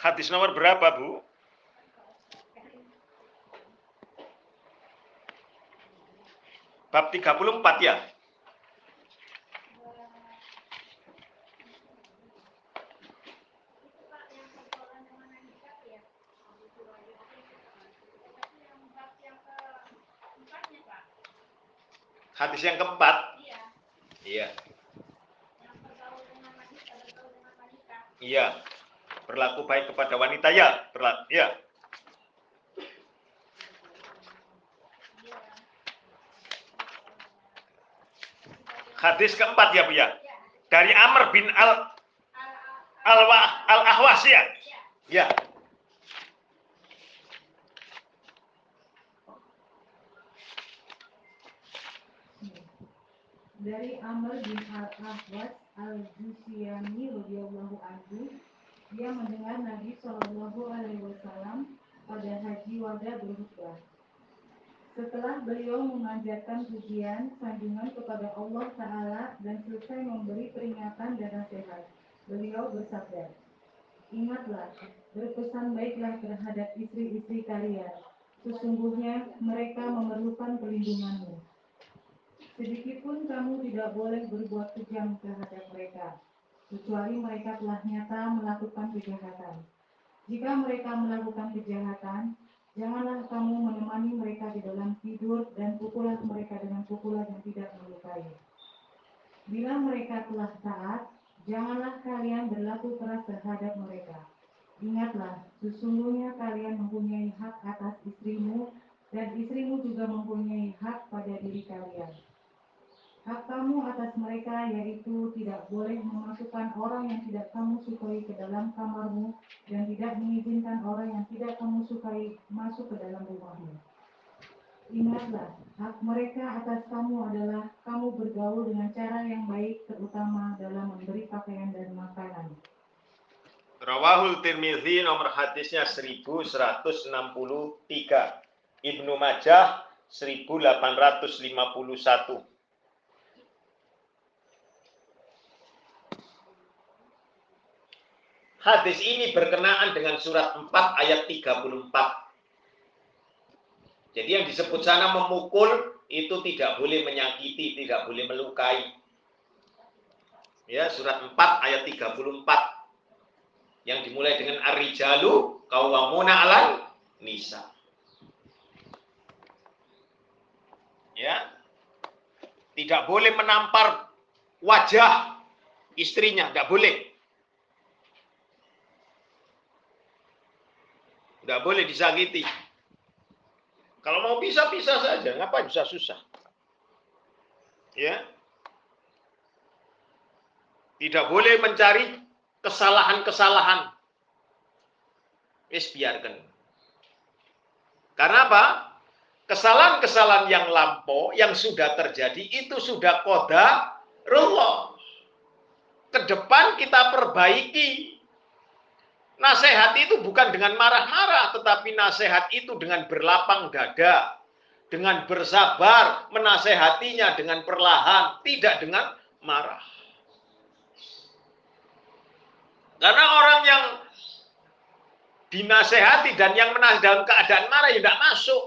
Hadis nomor berapa, Bu? Bab 34 ya? Hadis yang keempat? Iya. Iya. Berlaku baik kepada wanita ya, berlaku ya. Hadis keempat ya Bu ya. Dari Amr bin Al Al Al Ahwas ya. Ya. Dari Amr bin Al-Ahwas Al-Jusiyani radhiyallahu anhu, dia mendengar Nabi Shallallahu alaihi wasallam pada haji wada berkhutbah. Setelah beliau memanjatkan pujian sanjungan kepada Allah Ta'ala dan selesai memberi peringatan dan nasihat, beliau bersabda, Ingatlah, berpesan baiklah terhadap istri-istri kalian. Sesungguhnya mereka memerlukan pelindunganmu. Sedikitpun kamu tidak boleh berbuat kejam terhadap mereka, kecuali mereka telah nyata melakukan kejahatan. Jika mereka melakukan kejahatan, janganlah kamu menemani mereka di dalam tidur dan pukulah mereka dengan pukulan yang tidak melukai. Bila mereka telah taat, janganlah kalian berlaku keras terhadap mereka. Ingatlah, sesungguhnya kalian mempunyai hak atas istrimu dan istrimu juga mempunyai hak pada diri kalian. Hak kamu atas mereka yaitu tidak boleh memasukkan orang yang tidak kamu sukai ke dalam kamarmu dan tidak mengizinkan orang yang tidak kamu sukai masuk ke dalam rumahmu. Ingatlah, hak mereka atas kamu adalah kamu bergaul dengan cara yang baik terutama dalam memberi pakaian dan makanan. Rawahul Tirmidzi nomor hadisnya 1163. Ibnu Majah 1851. Hadis ini berkenaan dengan surat 4 ayat 34. Jadi yang disebut sana memukul itu tidak boleh menyakiti, tidak boleh melukai. Ya, surat 4 ayat 34 yang dimulai dengan ar-rijalu qawwamuna 'alal nisa. Ya. Tidak boleh menampar wajah istrinya, tidak boleh. Tidak boleh disakiti. Kalau mau bisa-bisa saja, ngapain susah-susah? Ya. Tidak boleh mencari kesalahan-kesalahan. Wis biarkan. Karena apa? Kesalahan-kesalahan yang lampau, yang sudah terjadi, itu sudah koda rullah. Ke depan kita perbaiki. Nasihat itu bukan dengan marah-marah, tetapi nasihat itu dengan berlapang dada, dengan bersabar, menasehatinya dengan perlahan, tidak dengan marah. Karena orang yang dinasehati dan yang menasehati dalam keadaan marah ya tidak masuk.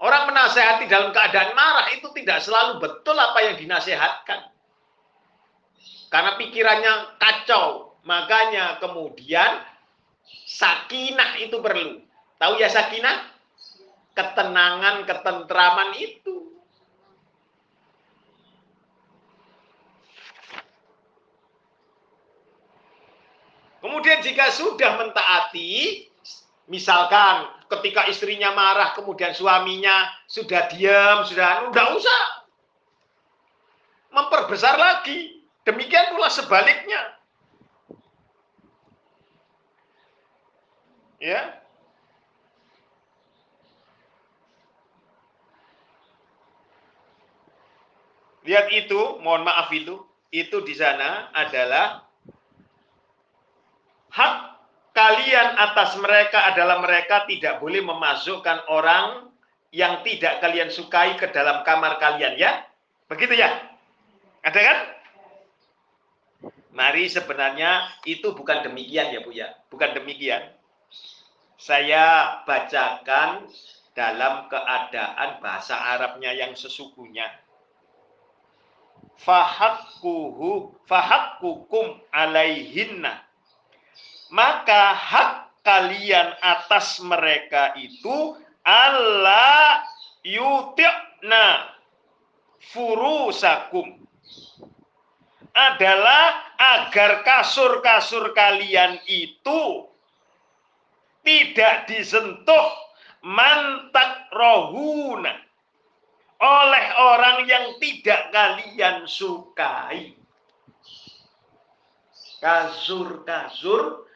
Orang menasehati dalam keadaan marah itu tidak selalu betul apa yang dinasehatkan. Karena pikirannya kacau. Makanya kemudian sakinah itu perlu. Tahu ya sakinah? Ketenangan, ketentraman itu. Kemudian jika sudah mentaati, misalkan ketika istrinya marah, kemudian suaminya sudah diam, sudah tidak usah memperbesar lagi. Demikian pula sebaliknya. Ya. Lihat itu, mohon maaf itu, itu di sana adalah hak kalian atas mereka adalah mereka tidak boleh memasukkan orang yang tidak kalian sukai ke dalam kamar kalian ya. Begitu ya? Ada kan? Mari sebenarnya itu bukan demikian ya Bu ya, bukan demikian. Saya bacakan dalam keadaan bahasa Arabnya yang sesungguhnya. Fahakkuhu fahakkukum alaihinna. Maka hak kalian atas mereka itu Allah yuti'na furusakum adalah agar kasur-kasur kalian itu tidak disentuh mantak rohuna oleh orang yang tidak kalian sukai. Kasur-kasur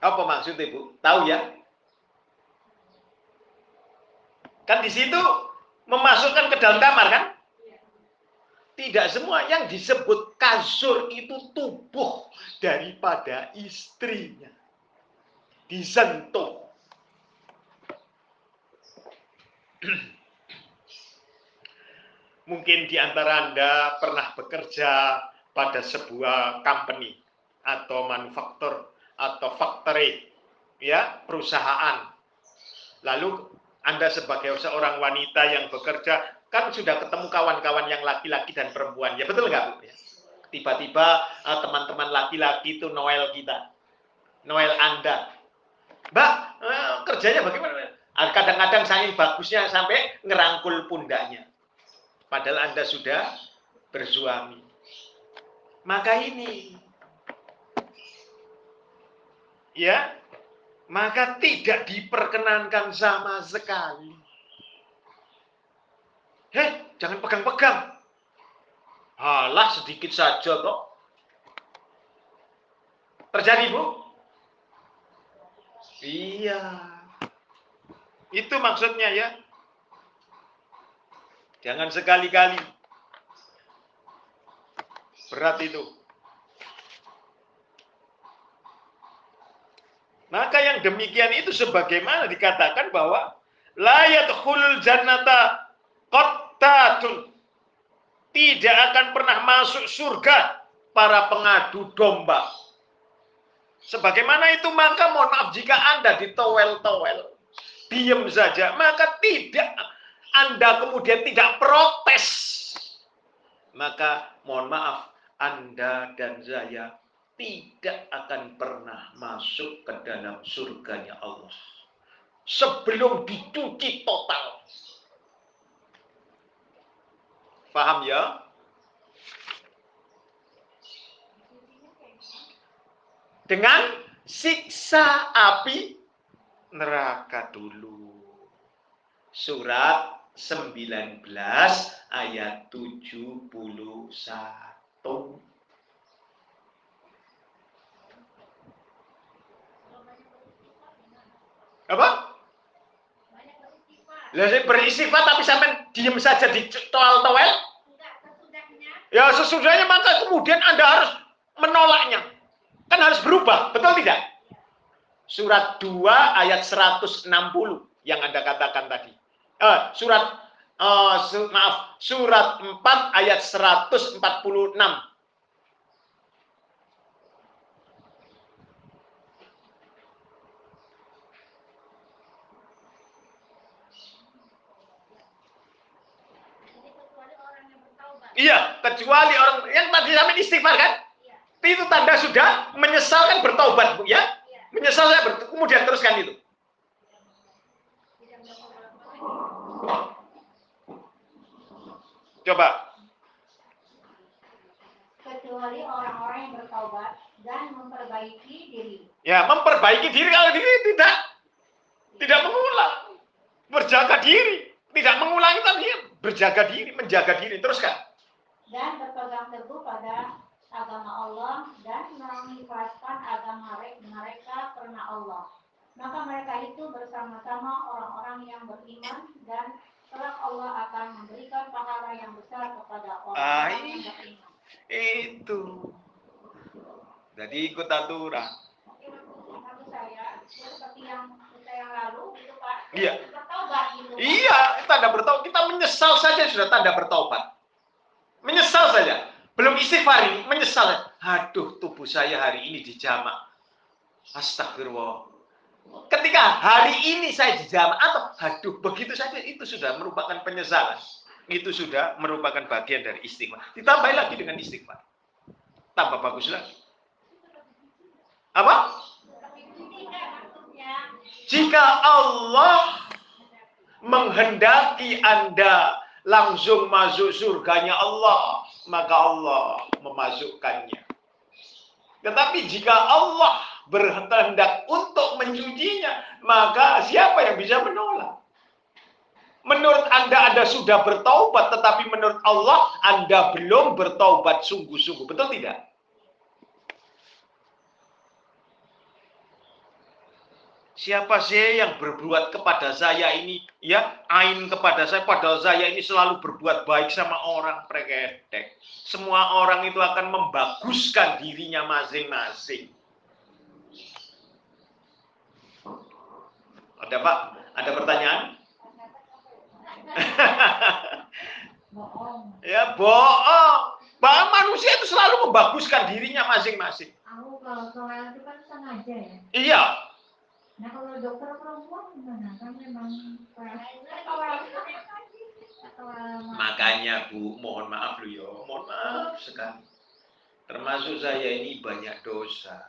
apa maksudnya Bu? Tahu ya? Kan di situ memasukkan ke dalam kamar kan? Tidak semua yang disebut kasur itu tubuh daripada istrinya. Disentuh. Mungkin di antara Anda pernah bekerja pada sebuah company atau manufaktur atau factory, ya, perusahaan. Lalu anda sebagai seorang wanita yang bekerja, kan sudah ketemu kawan-kawan yang laki-laki dan perempuan. Ya betul nggak Bu? Ya. Tiba-tiba uh, teman-teman laki-laki itu Noel kita. Noel Anda. Mbak, uh, kerjanya bagaimana? Ah, kadang-kadang saya bagusnya sampai ngerangkul pundaknya. Padahal Anda sudah bersuami. Maka ini. Ya, maka tidak diperkenankan sama sekali. Hei, jangan pegang-pegang. Halah sedikit saja kok. Terjadi, Bu? Iya. Itu maksudnya ya. Jangan sekali-kali. Berat itu. Maka yang demikian itu sebagaimana dikatakan bahwa layat khul jannata qattatun tidak akan pernah masuk surga para pengadu domba. Sebagaimana itu maka mohon maaf jika Anda ditowel-towel, diam saja, maka tidak Anda kemudian tidak protes. Maka mohon maaf, Anda dan saya tidak akan pernah masuk ke dalam surganya Allah. Sebelum dicuci total. Paham ya? dengan siksa api neraka dulu. Surat 19 ayat 71. Apa? Lah beristighfar tapi sampai diem saja di toel-toel. Ya sesudahnya maka kemudian Anda harus menolaknya. Kan harus berubah, betul tidak? Surat 2 ayat 160 yang Anda katakan tadi. Eh, surat uh, su, maaf, surat 4 ayat 146. Iya, kecuali orang yang tadi sampai istighfar kan? itu tanda sudah menyesal kan bertobat bu ya? Menyesal saya ber kemudian teruskan itu. Coba. Kecuali orang-orang yang bertobat dan memperbaiki diri. Ya memperbaiki diri. Kalau diri tidak tidak mengulang. Berjaga diri. Tidak mengulangi tadi. Berjaga diri menjaga diri. Teruskan dan berpegang teguh pada agama Allah dan mengikhlaskan agama mereka karena Allah. Maka mereka itu bersama-sama orang-orang yang beriman dan kelak Allah akan memberikan pahala yang besar kepada orang-orang yang beriman. Itu. Jadi ikut aturan. Saya, seperti yang kita yang lalu, itu Pak, iya. bertobat gitu. Iya, tanda. Kita menyesal saja sudah tanda bertobat. Menyesal saja. Belum istighfar ini, menyesal. Aduh, tubuh saya hari ini dijamak. Astagfirullah. Ketika hari ini saya dijamak, atau aduh, begitu saja, itu sudah merupakan penyesalan. Itu sudah merupakan bagian dari istighfar. Ditambah lagi dengan istighfar. Tambah bagus lagi. Apa? Jika Allah menghendaki Anda langsung masuk surganya Allah, maka Allah memasukkannya. Tetapi jika Allah berkehendak untuk mencucinya, maka siapa yang bisa menolak? Menurut Anda, Anda sudah bertaubat, tetapi menurut Allah, Anda belum bertaubat sungguh-sungguh. Betul tidak? Siapa sih yang berbuat kepada saya ini, ya, ain kepada saya, padahal saya ini selalu berbuat baik sama orang preketek. Semua orang itu akan membaguskan dirinya masing-masing. Ada Pak? Ada pertanyaan? ya bohong. Bahwa manusia itu selalu membaguskan dirinya masing-masing. Aku kalau itu kan sengaja ya. Iya, Nah kalau dokter perempuan gimana? Kan memang Makanya Bu, mohon maaf lu ya, mohon maaf sekali. Termasuk saya ini banyak dosa.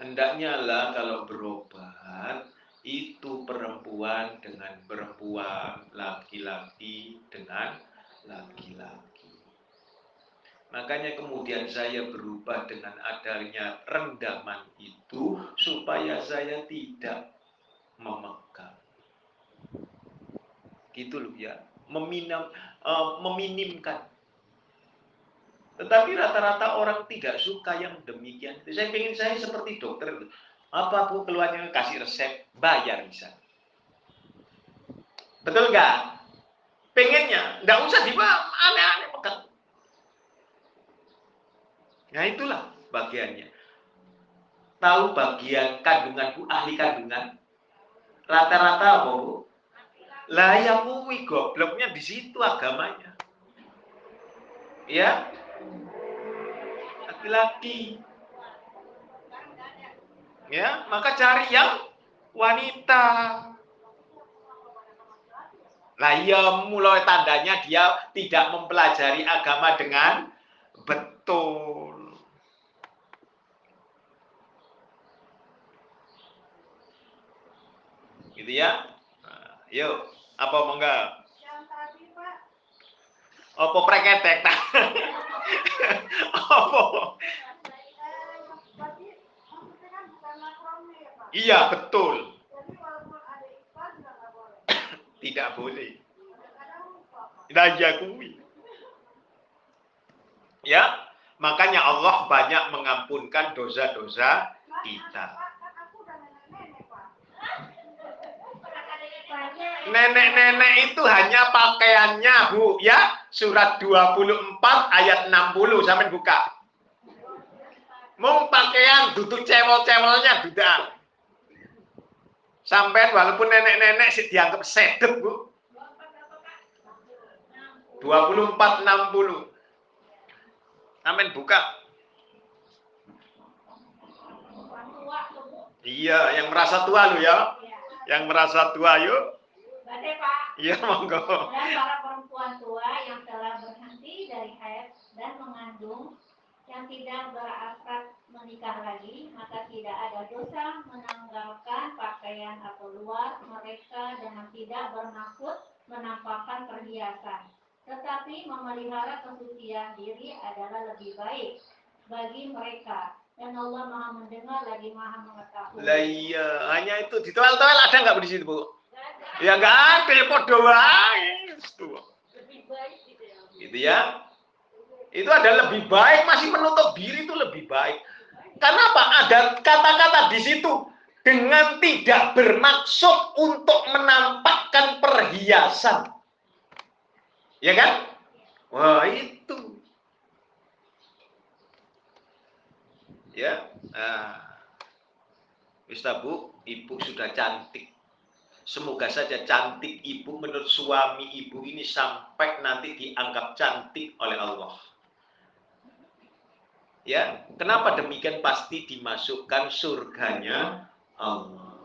Hendaknya lah kalau berobat itu perempuan dengan perempuan, laki-laki dengan laki-laki. Makanya kemudian saya berubah dengan adanya rendaman itu supaya saya tidak memegang. Gitu loh ya, meminam, uh, meminimkan. Tetapi rata-rata orang tidak suka yang demikian. Saya ingin saya seperti dokter. Apa bu keluarnya kasih resep, bayar bisa. Betul nggak? Pengennya, nggak usah dibawa aneh-aneh pegang Nah itulah bagiannya. Tahu bagian kandungan bu, ahli kandungan? Rata-rata apa bu? Lah ya gobloknya di situ agamanya. Ya. Laki-laki. Ya, maka cari yang wanita. Lah iya mulai tandanya dia tidak mempelajari agama dengan betul. Gitu ya. Nah, yuk, apa Pak, Apa preketek ta? Apa? kan ya. Iya, betul. Tidak boleh. Raja kuwi. Ya, makanya Allah banyak mengampunkan dosa-dosa kita. Pak, kan aku udah nenek-nenek Pak. Nenek-nenek itu hanya pakaiannya, Bu, ya. Surat 24 ayat 60 sampai buka. Mung pakaian duduk cewel-cewelnya duda. Sampai walaupun nenek-nenek sih dianggap sedep, Bu. 24 60. Amin buka. Iya, yang merasa tua lu ya. Yang merasa tua yuk. Berarti Pak, Iya, monggo. dan para perempuan tua yang telah berhenti dari haid dan mengandung yang tidak berasrat menikah lagi, maka tidak ada dosa menanggalkan pakaian atau luar mereka dengan tidak bermaksud menampakkan perhiasan. Tetapi memelihara kesucian diri adalah lebih baik bagi mereka. Dan Allah maha mendengar lagi maha mengetahui. Lah iya, hanya itu di toel-toel ada nggak di situ, Bu? Ya nggak ada, ya podo wae. Tuh. Lebih baik gitu ya. Gitu ya. Itu ada lebih baik, masih menutup diri itu lebih baik. Karena apa? Ada kata-kata di situ dengan tidak bermaksud untuk menampakkan perhiasan. Ya kan? Wah, itu. Ya. Nah. Bu, Ibu sudah cantik. Semoga saja cantik ibu menurut suami ibu ini sampai nanti dianggap cantik oleh Allah. Ya, kenapa demikian pasti dimasukkan surganya Allah.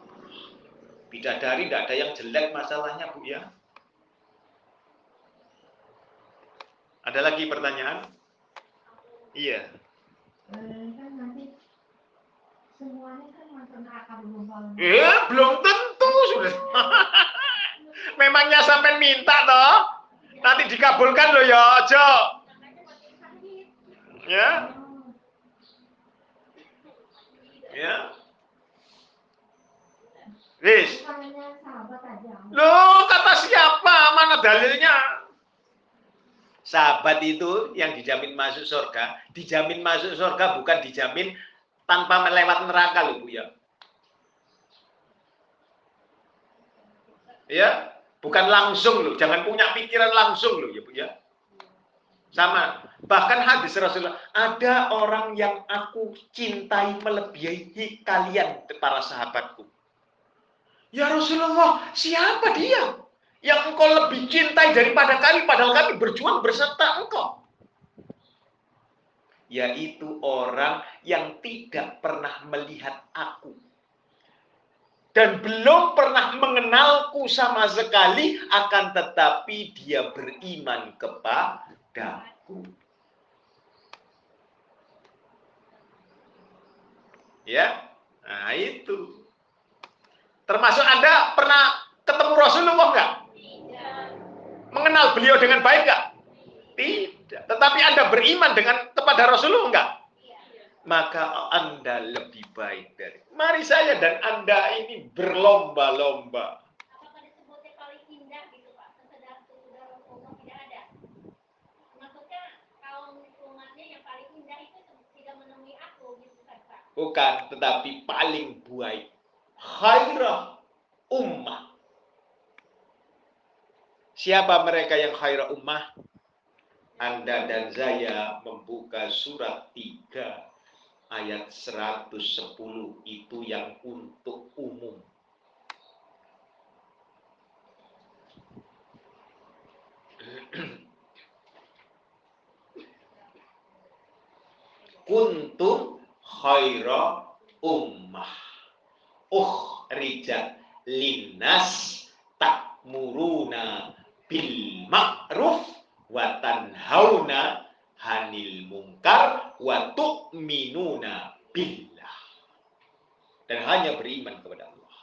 Bidadari tidak ada yang jelek masalahnya Bu ya. Ada lagi pertanyaan? Iya. Eh, kan nanti semuanya kan masuk neraka belum kalau Eh, belum tentu sudah. Memangnya sampai minta toh? Nanti dikabulkan loh ya, aja. Ya, ya. Wis. Loh, kata siapa? Mana dalilnya? Sahabat itu yang dijamin masuk surga, dijamin masuk surga bukan dijamin tanpa melewat neraka loh Bu ya. Ya, bukan langsung loh, jangan punya pikiran langsung loh ya Bu ya. Sama, bahkan hadis Rasulullah, ada orang yang aku cintai melebihi kalian para sahabatku. Ya Rasulullah, siapa dia? Yang engkau lebih cintai daripada kami, padahal kami berjuang berserta engkau. Yaitu orang yang tidak pernah melihat aku. Dan belum pernah mengenalku sama sekali, akan tetapi dia beriman kepadaku. Ya, nah itu. Termasuk Anda pernah ketemu Rasulullah enggak? Mengenal beliau dengan baik enggak? Tidak. Tetapi Anda beriman dengan kepada Rasulullah enggak? Maka Anda lebih baik dari. Mari saya dan Anda ini berlomba-lomba. Gitu gitu kan? Bukan, tetapi paling baik. Khairah ummah. Siapa mereka yang khairah ummah? Anda dan saya membuka surat 3 ayat 110 itu yang untuk umum. Kuntum khaira ummah. ukhrijat linnas takmuruna bil ma'ruf wa tanhauna hanil mungkar wa tu'minuna billah. Dan hanya beriman kepada Allah.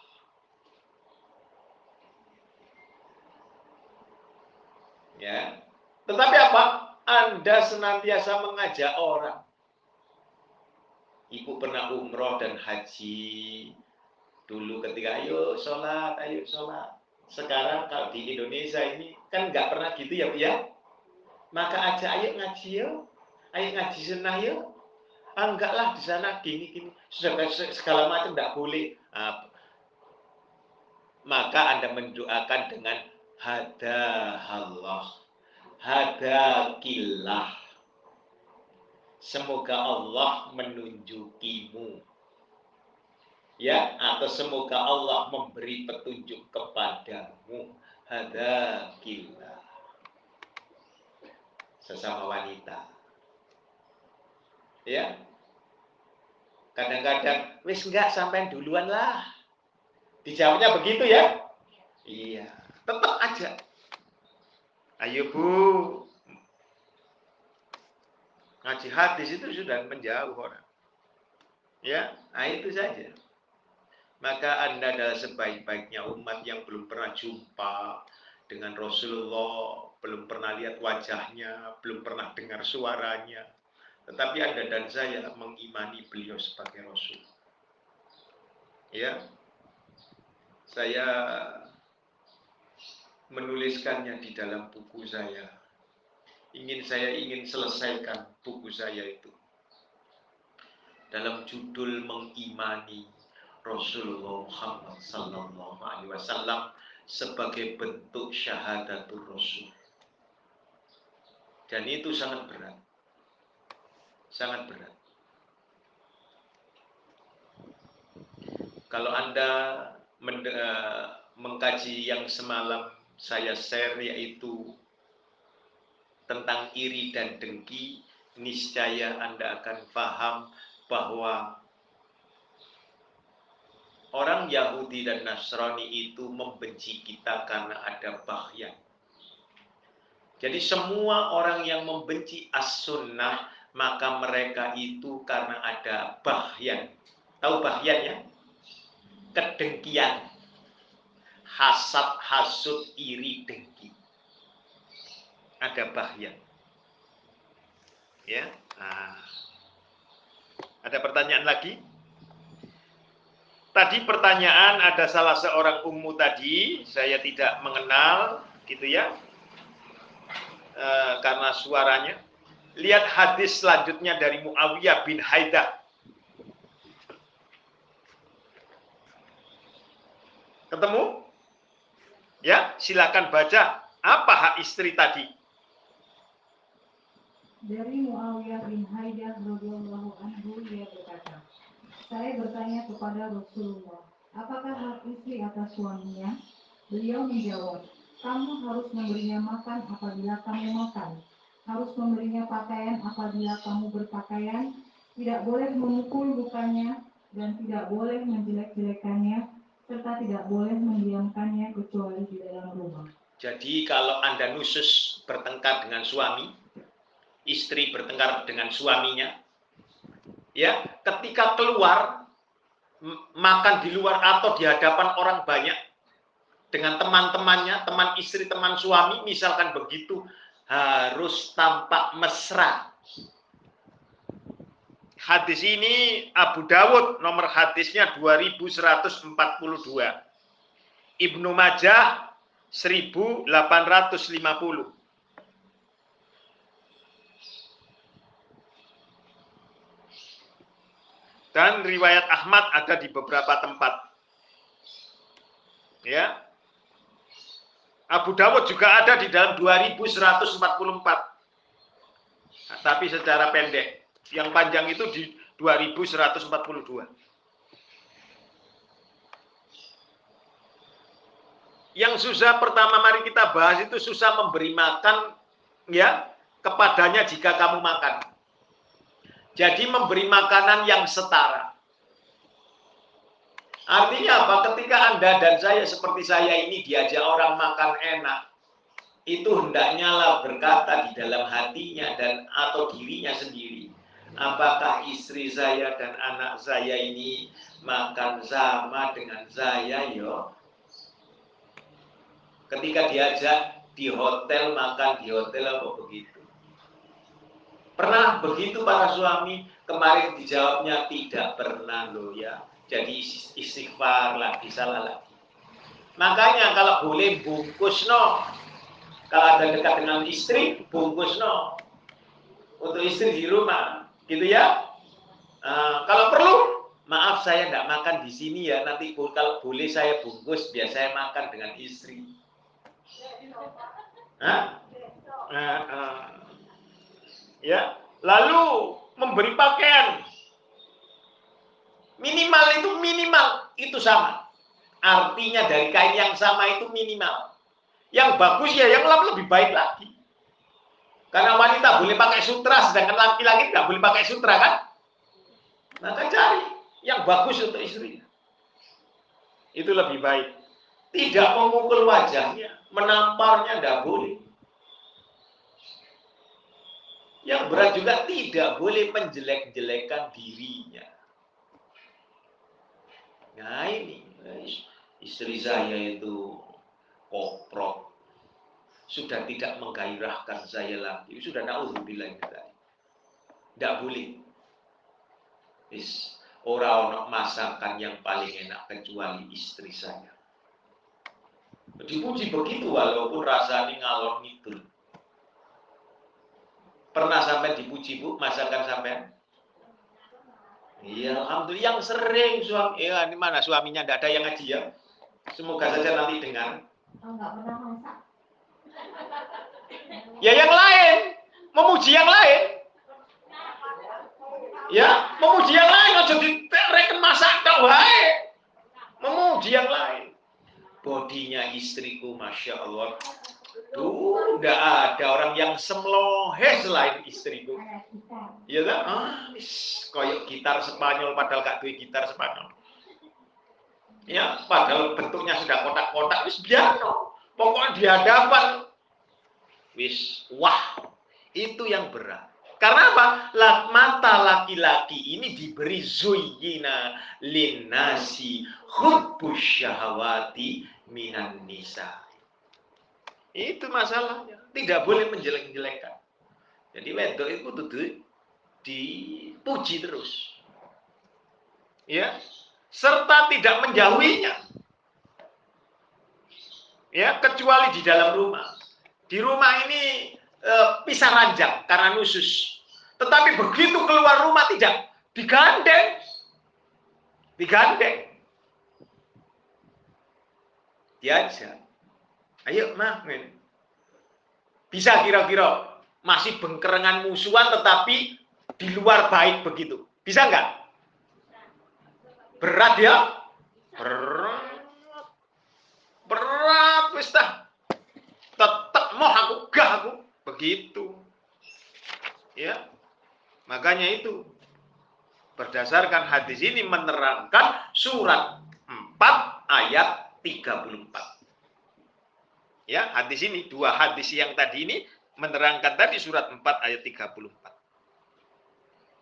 Ya. Tetapi apa? Anda senantiasa mengajak orang. Ibu pernah umroh dan haji dulu ketika ayo sholat, ayo sholat. Sekarang kalau di Indonesia ini kan nggak pernah gitu ya Bu ya. Maka aja ayo ngaji yo, ayo ngaji sunnah yo. Ah, enggak di sana gini gini segala macam nggak boleh. Ah, maka Anda mendoakan dengan hada Allah, hada kilah. Semoga Allah menunjukimu. Ya, atau semoga Allah memberi petunjuk kepadamu. Hada kilah. Sesama wanita. Ya. Kadang-kadang, wis enggak sampai duluan lah. Dijawabnya begitu ya? Iya. Tetap aja. Ayo Bu, ngaji hadis itu sudah menjauh orang. Ya, nah itu saja. Maka Anda adalah sebaik-baiknya umat yang belum pernah jumpa dengan Rasulullah, belum pernah lihat wajahnya, belum pernah dengar suaranya. Tetapi Anda dan saya mengimani beliau sebagai Rasul. Ya, saya menuliskannya di dalam buku saya ingin saya ingin selesaikan buku saya itu dalam judul mengimani Rasulullah Muhammad Sallallahu Alaihi Wasallam sebagai bentuk syahadatul Rasul. Dan itu sangat berat, sangat berat. Kalau anda eh, mengkaji yang semalam saya share yaitu tentang iri dan dengki, niscaya Anda akan paham bahwa orang Yahudi dan Nasrani itu membenci kita karena ada bahyan. Jadi semua orang yang membenci as-sunnah, maka mereka itu karena ada bahyan. Tahu bahyan ya? Kedengkian. Hasad, hasut, iri, dengki ada bahaya. Ya. Nah. Ada pertanyaan lagi? Tadi pertanyaan ada salah seorang ummu tadi, saya tidak mengenal, gitu ya, e, karena suaranya. Lihat hadis selanjutnya dari Muawiyah bin Haidah. Ketemu? Ya, silakan baca. Apa hak istri tadi? Dari Muawiyah bin Haidah radhiyallahu anhu dia berkata, saya bertanya kepada Rasulullah, apakah hak istri atas suaminya? Beliau menjawab, kamu harus memberinya makan apabila kamu makan, harus memberinya pakaian apabila kamu berpakaian, tidak boleh memukul bukannya, dan tidak boleh menjelek-jelekannya, serta tidak boleh mendiamkannya kecuali di dalam rumah. Jadi kalau Anda nusus bertengkar dengan suami, istri bertengkar dengan suaminya, ya ketika keluar makan di luar atau di hadapan orang banyak dengan teman-temannya, teman istri, teman suami, misalkan begitu harus tampak mesra. Hadis ini Abu Dawud nomor hadisnya 2142. Ibnu Majah 1850. Dan riwayat Ahmad ada di beberapa tempat. Ya. Abu Dawud juga ada di dalam 2144. Nah, tapi secara pendek. Yang panjang itu di 2142. Yang susah pertama mari kita bahas itu susah memberi makan ya kepadanya jika kamu makan. Jadi memberi makanan yang setara. Artinya apa? Ketika Anda dan saya seperti saya ini diajak orang makan enak, itu hendaknya lah berkata di dalam hatinya dan atau dirinya sendiri. Apakah istri saya dan anak saya ini makan sama dengan saya yo? Ketika diajak di hotel makan di hotel apa begitu? Pernah begitu para suami? Kemarin dijawabnya tidak pernah loh ya. Jadi istighfar lagi, salah lagi. Makanya kalau boleh bungkus no. Kalau ada dekat dengan istri, bungkus no. Untuk istri di rumah, gitu ya. Uh, kalau perlu, maaf saya tidak makan di sini ya. Nanti kalau boleh saya bungkus, biar saya makan dengan istri. Hah? Uh, uh, ya, lalu memberi pakaian. Minimal itu minimal itu sama. Artinya dari kain yang sama itu minimal. Yang bagus ya yang lebih baik lagi. Karena wanita boleh pakai sutra, sedangkan laki-laki nggak boleh pakai sutra kan? Maka cari yang bagus untuk istri. Itu lebih baik. Tidak memukul wajahnya, menamparnya tidak boleh. Yang berat juga tidak boleh menjelek-jelekan dirinya. Nah ini, istri saya itu koprok. Sudah tidak menggairahkan saya lagi. Sudah na'udzubillah Tidak boleh. Is, orang masakan yang paling enak kecuali istri saya. Dipuji begitu walaupun rasanya ngalor ngidul. Pernah sampai dipuji bu masakan sampai? Iya, alhamdulillah yang sering suami. Ya, ini mana suaminya? Tidak ada yang ngaji ya. Semoga saja nanti dengar. Oh, pernah masak. Ya yang lain, memuji yang lain. Ya, memuji yang lain aja direken masak tak wae. Memuji yang lain. Bodinya istriku, masya Allah, Tuh, enggak ada orang yang semlohe selain istriku. Iya kan? Ah, koyok gitar Spanyol padahal gak duwe gitar Spanyol. Ya, padahal bentuknya sudah kotak-kotak wis piano. Pokoknya di hadapan wis wah, itu yang berat. Karena apa? Mata laki-laki ini diberi zuyina linasi hubbus syahawati minan nisa. Itu masalahnya. Tidak boleh menjelek-jelekan. Jadi wedok itu tuh dipuji terus. Ya, serta tidak menjauhinya. Ya, kecuali di dalam rumah. Di rumah ini e, pisah ranjang karena nusus. Tetapi begitu keluar rumah tidak digandeng. Digandeng. Diajak Ayo, mah, Bisa kira-kira masih bengkerengan musuhan tetapi di luar baik begitu. Bisa nggak? Berat ya? Berat. Berat wis Tetap mau aku gak aku begitu. Ya. Makanya itu berdasarkan hadis ini menerangkan surat 4 ayat 34. Ya, hadis ini dua hadis yang tadi ini menerangkan tadi surat 4 ayat 34.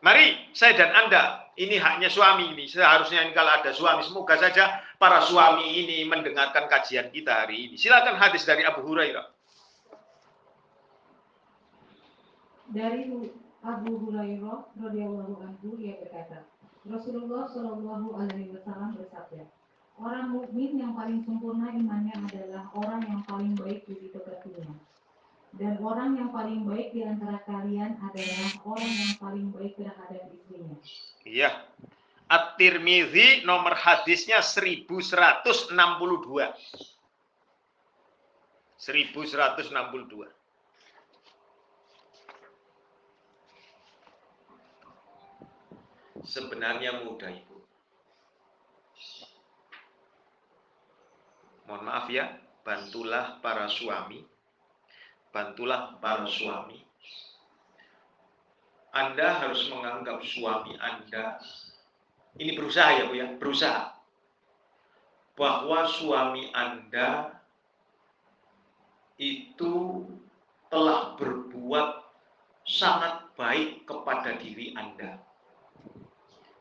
Mari saya dan Anda, ini haknya suami ini. Seharusnya ini kalau ada suami, semoga saja para suami ini mendengarkan kajian kita hari ini. Silakan hadis dari Abu Hurairah. Dari Abu Hurairah radhiyallahu anhu ia berkata, Rasulullah Shallallahu alaihi wasallam Orang mukmin yang paling sempurna imannya adalah orang yang paling baik di kekasihnya. Dan orang yang paling baik di antara kalian adalah orang yang paling baik terhadap istrinya. Iya. At-Tirmizi nomor hadisnya 1162. 1162. Sebenarnya mudah. Mohon maaf ya, bantulah para suami, bantulah para suami. Anda harus menganggap suami Anda ini berusaha ya Bu ya, berusaha. bahwa suami Anda itu telah berbuat sangat baik kepada diri Anda.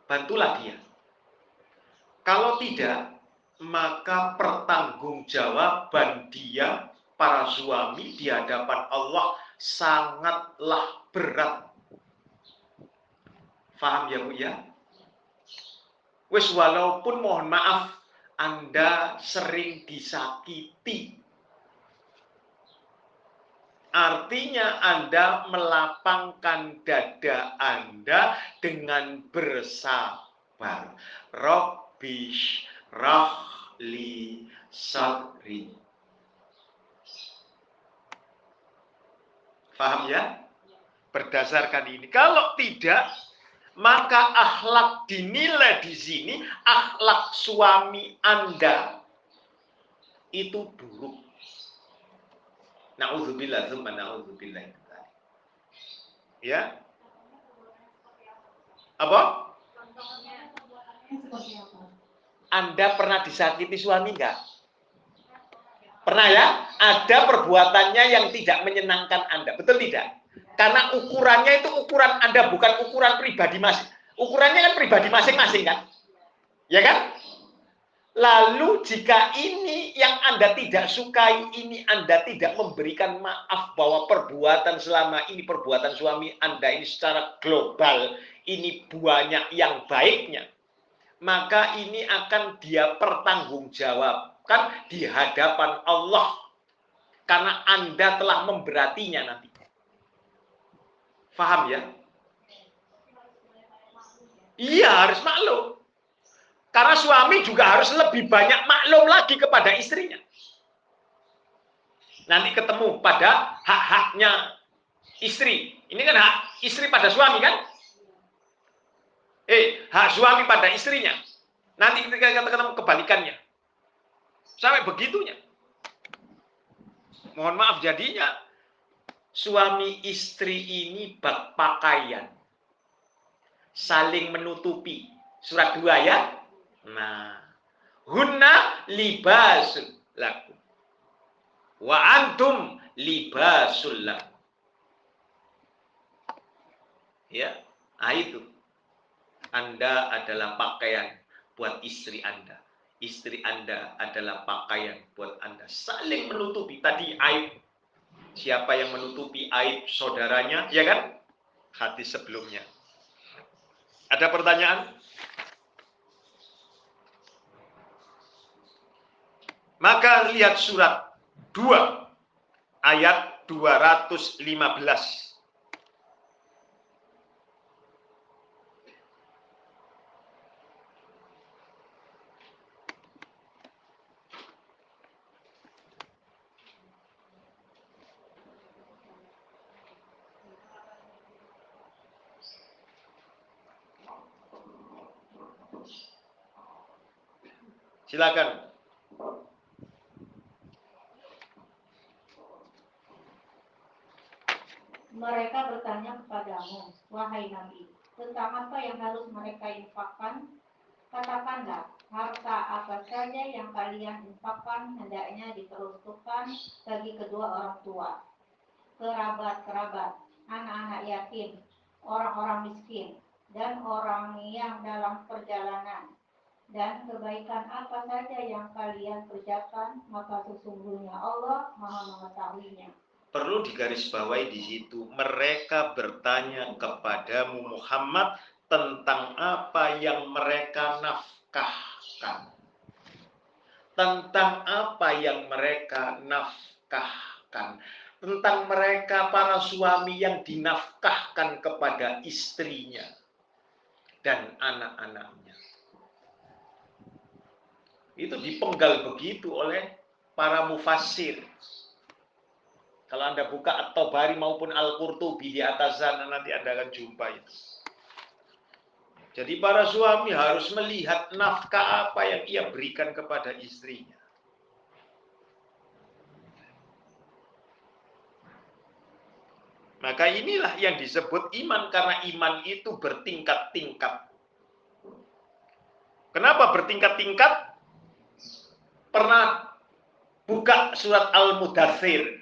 Bantulah dia. Kalau tidak, maka pertanggungjawaban dia para suami di hadapan Allah sangatlah berat. Faham ya Bu ya? Wes walaupun mohon maaf Anda sering disakiti Artinya Anda melapangkan dada Anda dengan bersabar. Rabbish rahli sadri. Faham ya? Berdasarkan ini. Kalau tidak, maka akhlak dinilai di sini akhlak suami Anda itu buruk. Nauzubillah, tsumma nauzubillah. Ya. Apa? Apa? Anda pernah disakiti suami enggak? Pernah ya? Ada perbuatannya yang tidak menyenangkan Anda. Betul tidak? Karena ukurannya itu ukuran Anda bukan ukuran pribadi masing. Ukurannya kan pribadi masing-masing kan? Ya kan? Lalu jika ini yang Anda tidak sukai, ini Anda tidak memberikan maaf bahwa perbuatan selama ini, perbuatan suami Anda ini secara global, ini banyak yang baiknya. Maka ini akan dia pertanggungjawabkan di hadapan Allah. Karena Anda telah memberatinya nanti. Faham ya? Iya harus maklum. Karena suami juga harus lebih banyak maklum lagi kepada istrinya. Nanti ketemu pada hak-haknya istri. Ini kan hak istri pada suami kan? Eh, hak suami pada istrinya. Nanti kita ketemu kebalikannya. Sampai begitunya. Mohon maaf jadinya suami istri ini bak pakaian. Saling menutupi. Surat 2 ya. Nah, hunna libasul lakum. Wa antum libasul lakum. Ya, nah itu. Anda adalah pakaian buat istri Anda. Istri Anda adalah pakaian buat Anda. Saling menutupi. Tadi aib. Siapa yang menutupi aib saudaranya, ya kan? Hati sebelumnya. Ada pertanyaan? Maka lihat surat 2 ayat 215. Silakan. Mereka bertanya kepadamu, wahai Nabi, tentang apa yang harus mereka infakkan? Katakanlah, harta apa saja yang kalian infakkan hendaknya diperuntukkan bagi kedua orang tua, kerabat-kerabat, anak-anak yatim, orang-orang miskin, dan orang yang dalam perjalanan. Dan kebaikan apa saja yang kalian kerjakan, maka sesungguhnya Allah maha mengetahuinya perlu digarisbawahi di situ. Mereka bertanya kepadamu Muhammad tentang apa yang mereka nafkahkan. Tentang apa yang mereka nafkahkan. Tentang mereka para suami yang dinafkahkan kepada istrinya dan anak-anaknya. Itu dipenggal begitu oleh para mufassir. Kalau Anda buka At-Tabari maupun Al-Qurtubi di atas sana nanti Anda akan jumpa itu. Jadi para suami harus melihat nafkah apa yang ia berikan kepada istrinya. Maka inilah yang disebut iman karena iman itu bertingkat-tingkat. Kenapa bertingkat-tingkat? Pernah buka surat Al-Mudathir.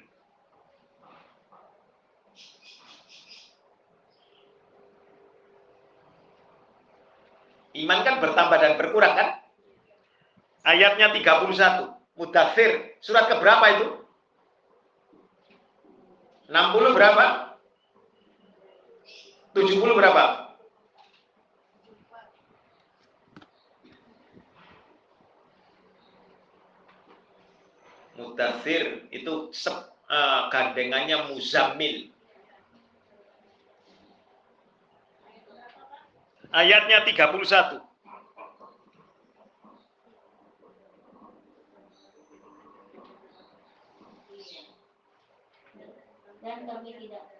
Iman kan bertambah dan berkurang kan? Ayatnya 31. Mudathir. Surat keberapa itu? 60 berapa? 70 berapa? Mudathir itu uh, gandengannya Muzammil. Ayatnya 31. Dan kami tidak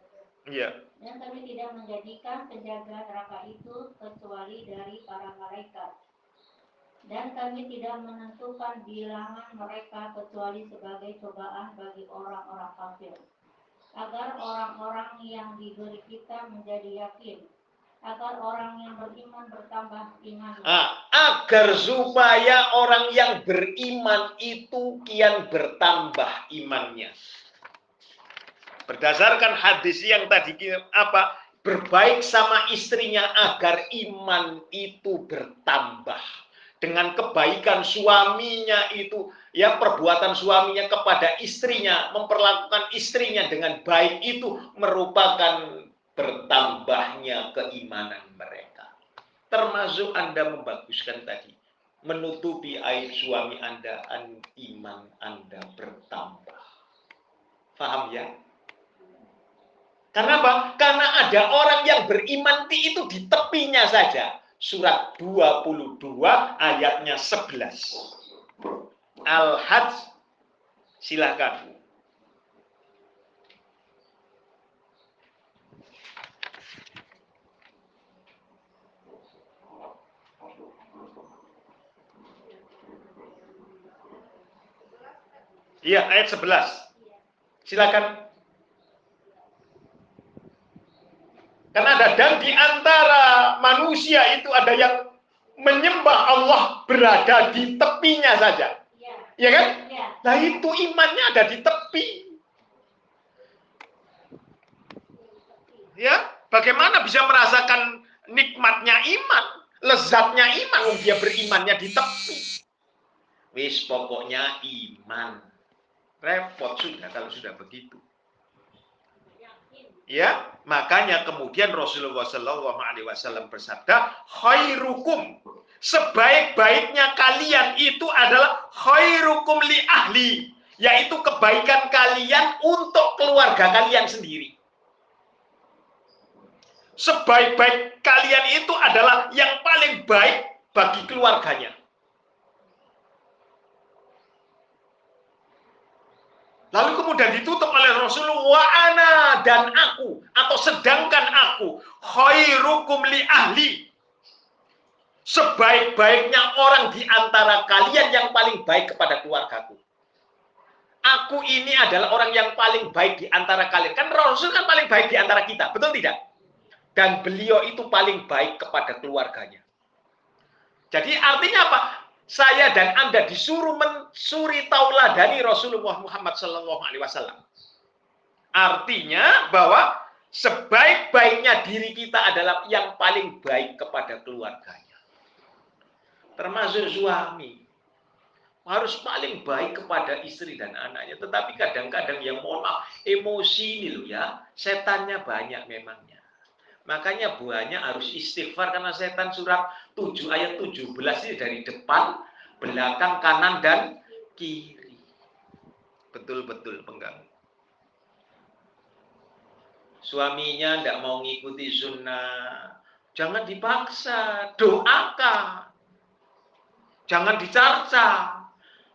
Iya. dan kami tidak menjadikan penjaga neraka itu kecuali dari para malaikat. Dan kami tidak menentukan bilangan mereka kecuali sebagai cobaan bagi orang-orang kafir. Agar orang-orang yang diberi kita menjadi yakin. Agar orang yang beriman bertambah iman. Ah, agar supaya orang yang beriman itu kian bertambah imannya. Berdasarkan hadis yang tadi apa berbaik sama istrinya agar iman itu bertambah dengan kebaikan suaminya itu ya perbuatan suaminya kepada istrinya memperlakukan istrinya dengan baik itu merupakan bertambahnya keimanan mereka termasuk Anda membaguskan tadi menutupi aib suami Anda iman Anda bertambah paham ya karena apa? Karena ada orang yang beriman itu di tepinya saja. Surat 22 ayatnya 11. Al-Hajj silakan. Iya, ayat 11. Silakan. Karena ada dan di antara manusia itu ada yang menyembah Allah berada di tepinya saja. Ya, Ya kan? ya. Nah itu imannya ada di tepi. Ya, bagaimana bisa merasakan nikmatnya iman, lezatnya iman, oh, dia berimannya di tepi. Wis pokoknya iman. Repot sudah kalau sudah begitu. Ya, makanya kemudian Rasulullah Shallallahu Alaihi Wasallam bersabda, khairukum sebaik-baiknya kalian itu adalah khairukum li ahli, yaitu kebaikan kalian untuk keluarga kalian sendiri. Sebaik-baik kalian itu adalah yang paling baik bagi keluarganya. Lalu kemudian ditutup oleh Rasulullah wa ana dan aku atau sedangkan aku khairukum li ahli. Sebaik-baiknya orang di antara kalian yang paling baik kepada keluargaku. Aku ini adalah orang yang paling baik di antara kalian. Kan Rasul kan paling baik di antara kita, betul tidak? Dan beliau itu paling baik kepada keluarganya. Jadi artinya apa? Saya dan Anda disuruh mensuri tauladani Rasulullah Muhammad Sallallahu Alaihi Wasallam. Artinya bahwa sebaik-baiknya diri kita adalah yang paling baik kepada keluarganya. Termasuk suami. Harus paling baik kepada istri dan anaknya. Tetapi kadang-kadang yang mohon maaf, emosi ini loh ya. Setannya banyak memangnya. Makanya buahnya harus istighfar karena setan surat 7 ayat 17 ini dari depan, belakang, kanan, dan kiri. Betul-betul pengganggu. Suaminya tidak mau ngikuti sunnah. Jangan dipaksa, doakan. Jangan dicarca.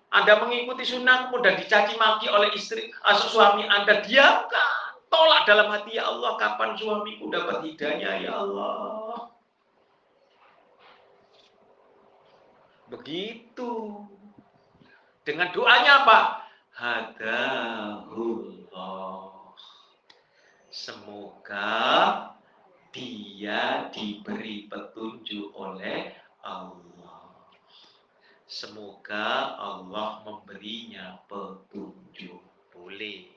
Anda mengikuti sunnah kemudian dicaci maki oleh istri, asal suami Anda, diamkan tolak dalam hati ya Allah kapan suamiku dapat hidayah? Ya Allah. Begitu. Dengan doanya apa? Hadahullah. Semoga dia diberi petunjuk oleh Allah. Semoga Allah memberinya petunjuk. Boleh.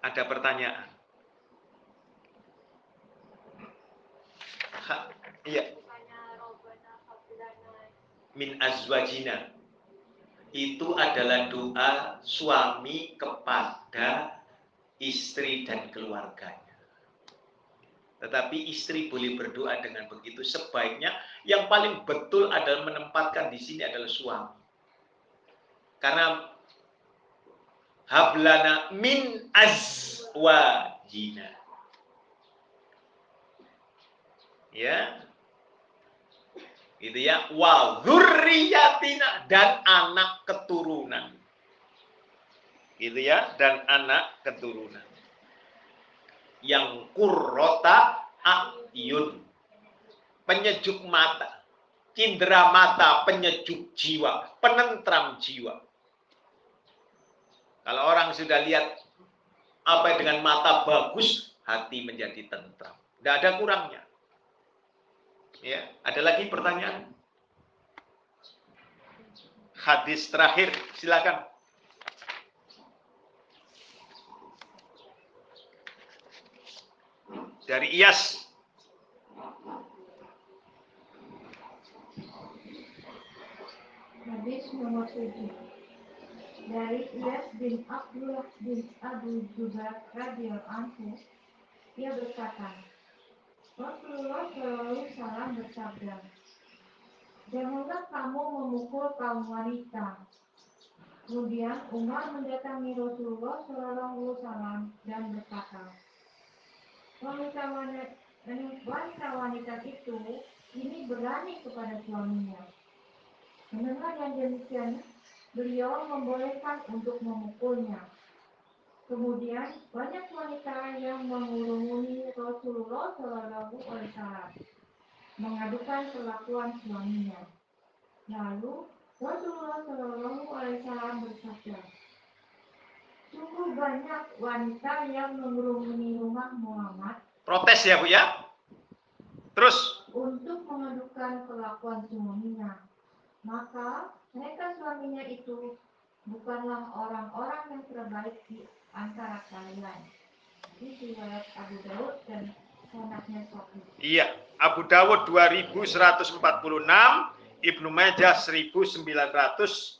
Ada pertanyaan? Ha, iya. Min azwajina. Itu adalah doa suami kepada istri dan keluarganya. Tetapi istri boleh berdoa dengan begitu. Sebaiknya yang paling betul adalah menempatkan di sini adalah suami. Karena hablana min azwajina. Ya. Itu ya. Wa dzurriyyatina dan anak keturunan. Gitu ya, dan anak keturunan yang kurrota ayun penyejuk mata cindera mata penyejuk jiwa penentram jiwa kalau orang sudah lihat apa dengan mata bagus hati menjadi tentram. Tidak ada kurangnya. Ya ada lagi pertanyaan? Hadis terakhir silakan. Dari Iyas. Hadis nomor 7 dari Iyas bin Abdullah bin Abu Jubair radhiyallahu anhu ia berkata Rasulullah Shallallahu Salam bersabda Janganlah kamu memukul kaum wanita. Kemudian Umar mendatangi Rasulullah Shallallahu Salam dan berkata, wanita-wanita itu ini berani kepada suaminya. Mendengar yang demikian, beliau membolehkan untuk memukulnya. Kemudian banyak wanita yang mengurungi Rasulullah Shallallahu Alaihi Wasallam mengadukan kelakuan suaminya. Lalu Rasulullah Shallallahu Alaihi Wasallam bersabda, Sungguh banyak wanita yang mengerumuni rumah Muhammad. Protes ya Bu ya? Terus? Untuk mengadukan kelakuan suaminya. Maka mereka suaminya itu bukanlah orang-orang yang terbaik di antara kalian. Ini riwayat Abu Daud dan sanadnya Sahih. Iya, Abu Dawud 2146, Ibnu Majah 1985.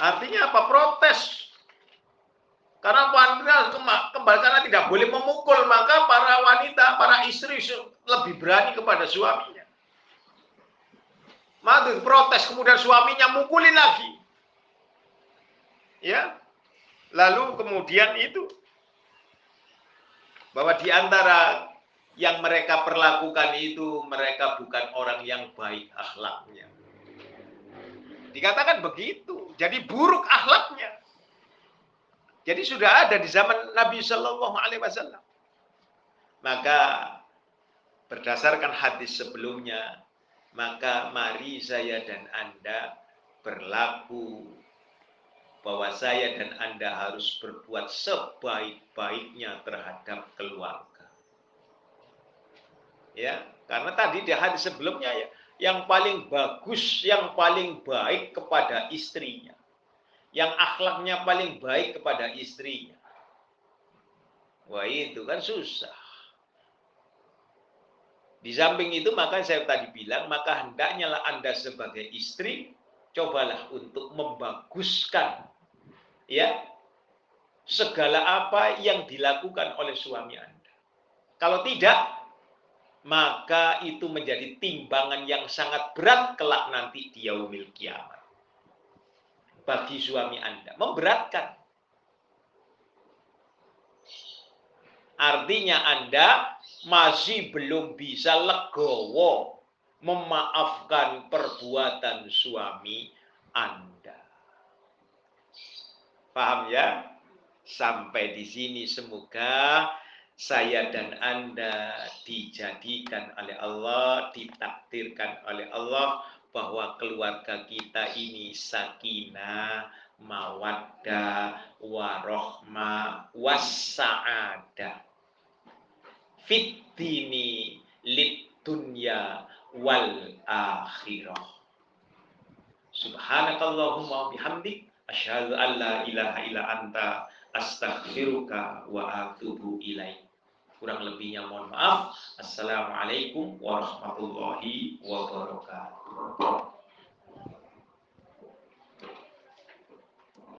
Artinya apa? Protes. Karena wanita kembali karena tidak boleh memukul, maka para wanita, para istri lebih berani kepada suaminya. Maka protes, kemudian suaminya mukulin lagi. Ya, lalu kemudian itu bahwa di antara yang mereka perlakukan itu mereka bukan orang yang baik akhlaknya. Dikatakan begitu. Jadi buruk akhlaknya. Jadi sudah ada di zaman Nabi Shallallahu Alaihi Wasallam. Maka berdasarkan hadis sebelumnya, maka mari saya dan Anda berlaku bahwa saya dan Anda harus berbuat sebaik-baiknya terhadap keluarga. Ya, karena tadi di hadis sebelumnya ya, yang paling bagus, yang paling baik kepada istrinya. Yang akhlaknya paling baik kepada istrinya. Wah itu kan susah. Di samping itu maka saya tadi bilang, maka hendaknya lah Anda sebagai istri, cobalah untuk membaguskan ya segala apa yang dilakukan oleh suami Anda. Kalau tidak, maka itu menjadi timbangan yang sangat berat kelak nanti di yaumil kiamat. Bagi suami Anda. Memberatkan. Artinya Anda masih belum bisa legowo memaafkan perbuatan suami Anda. Paham ya? Sampai di sini semoga saya dan Anda dijadikan oleh Allah, ditakdirkan oleh Allah bahwa keluarga kita ini sakinah, mawaddah, warohmah, wassa'adah. Fit dini lit dunya wal akhirah. Subhanakallahumma bihamdik asyhadu an la ilaha illa anta astaghfiruka wa atubu ilaik. Kurang lebihnya mohon maaf. Assalamualaikum warahmatullahi wabarakatuh. 好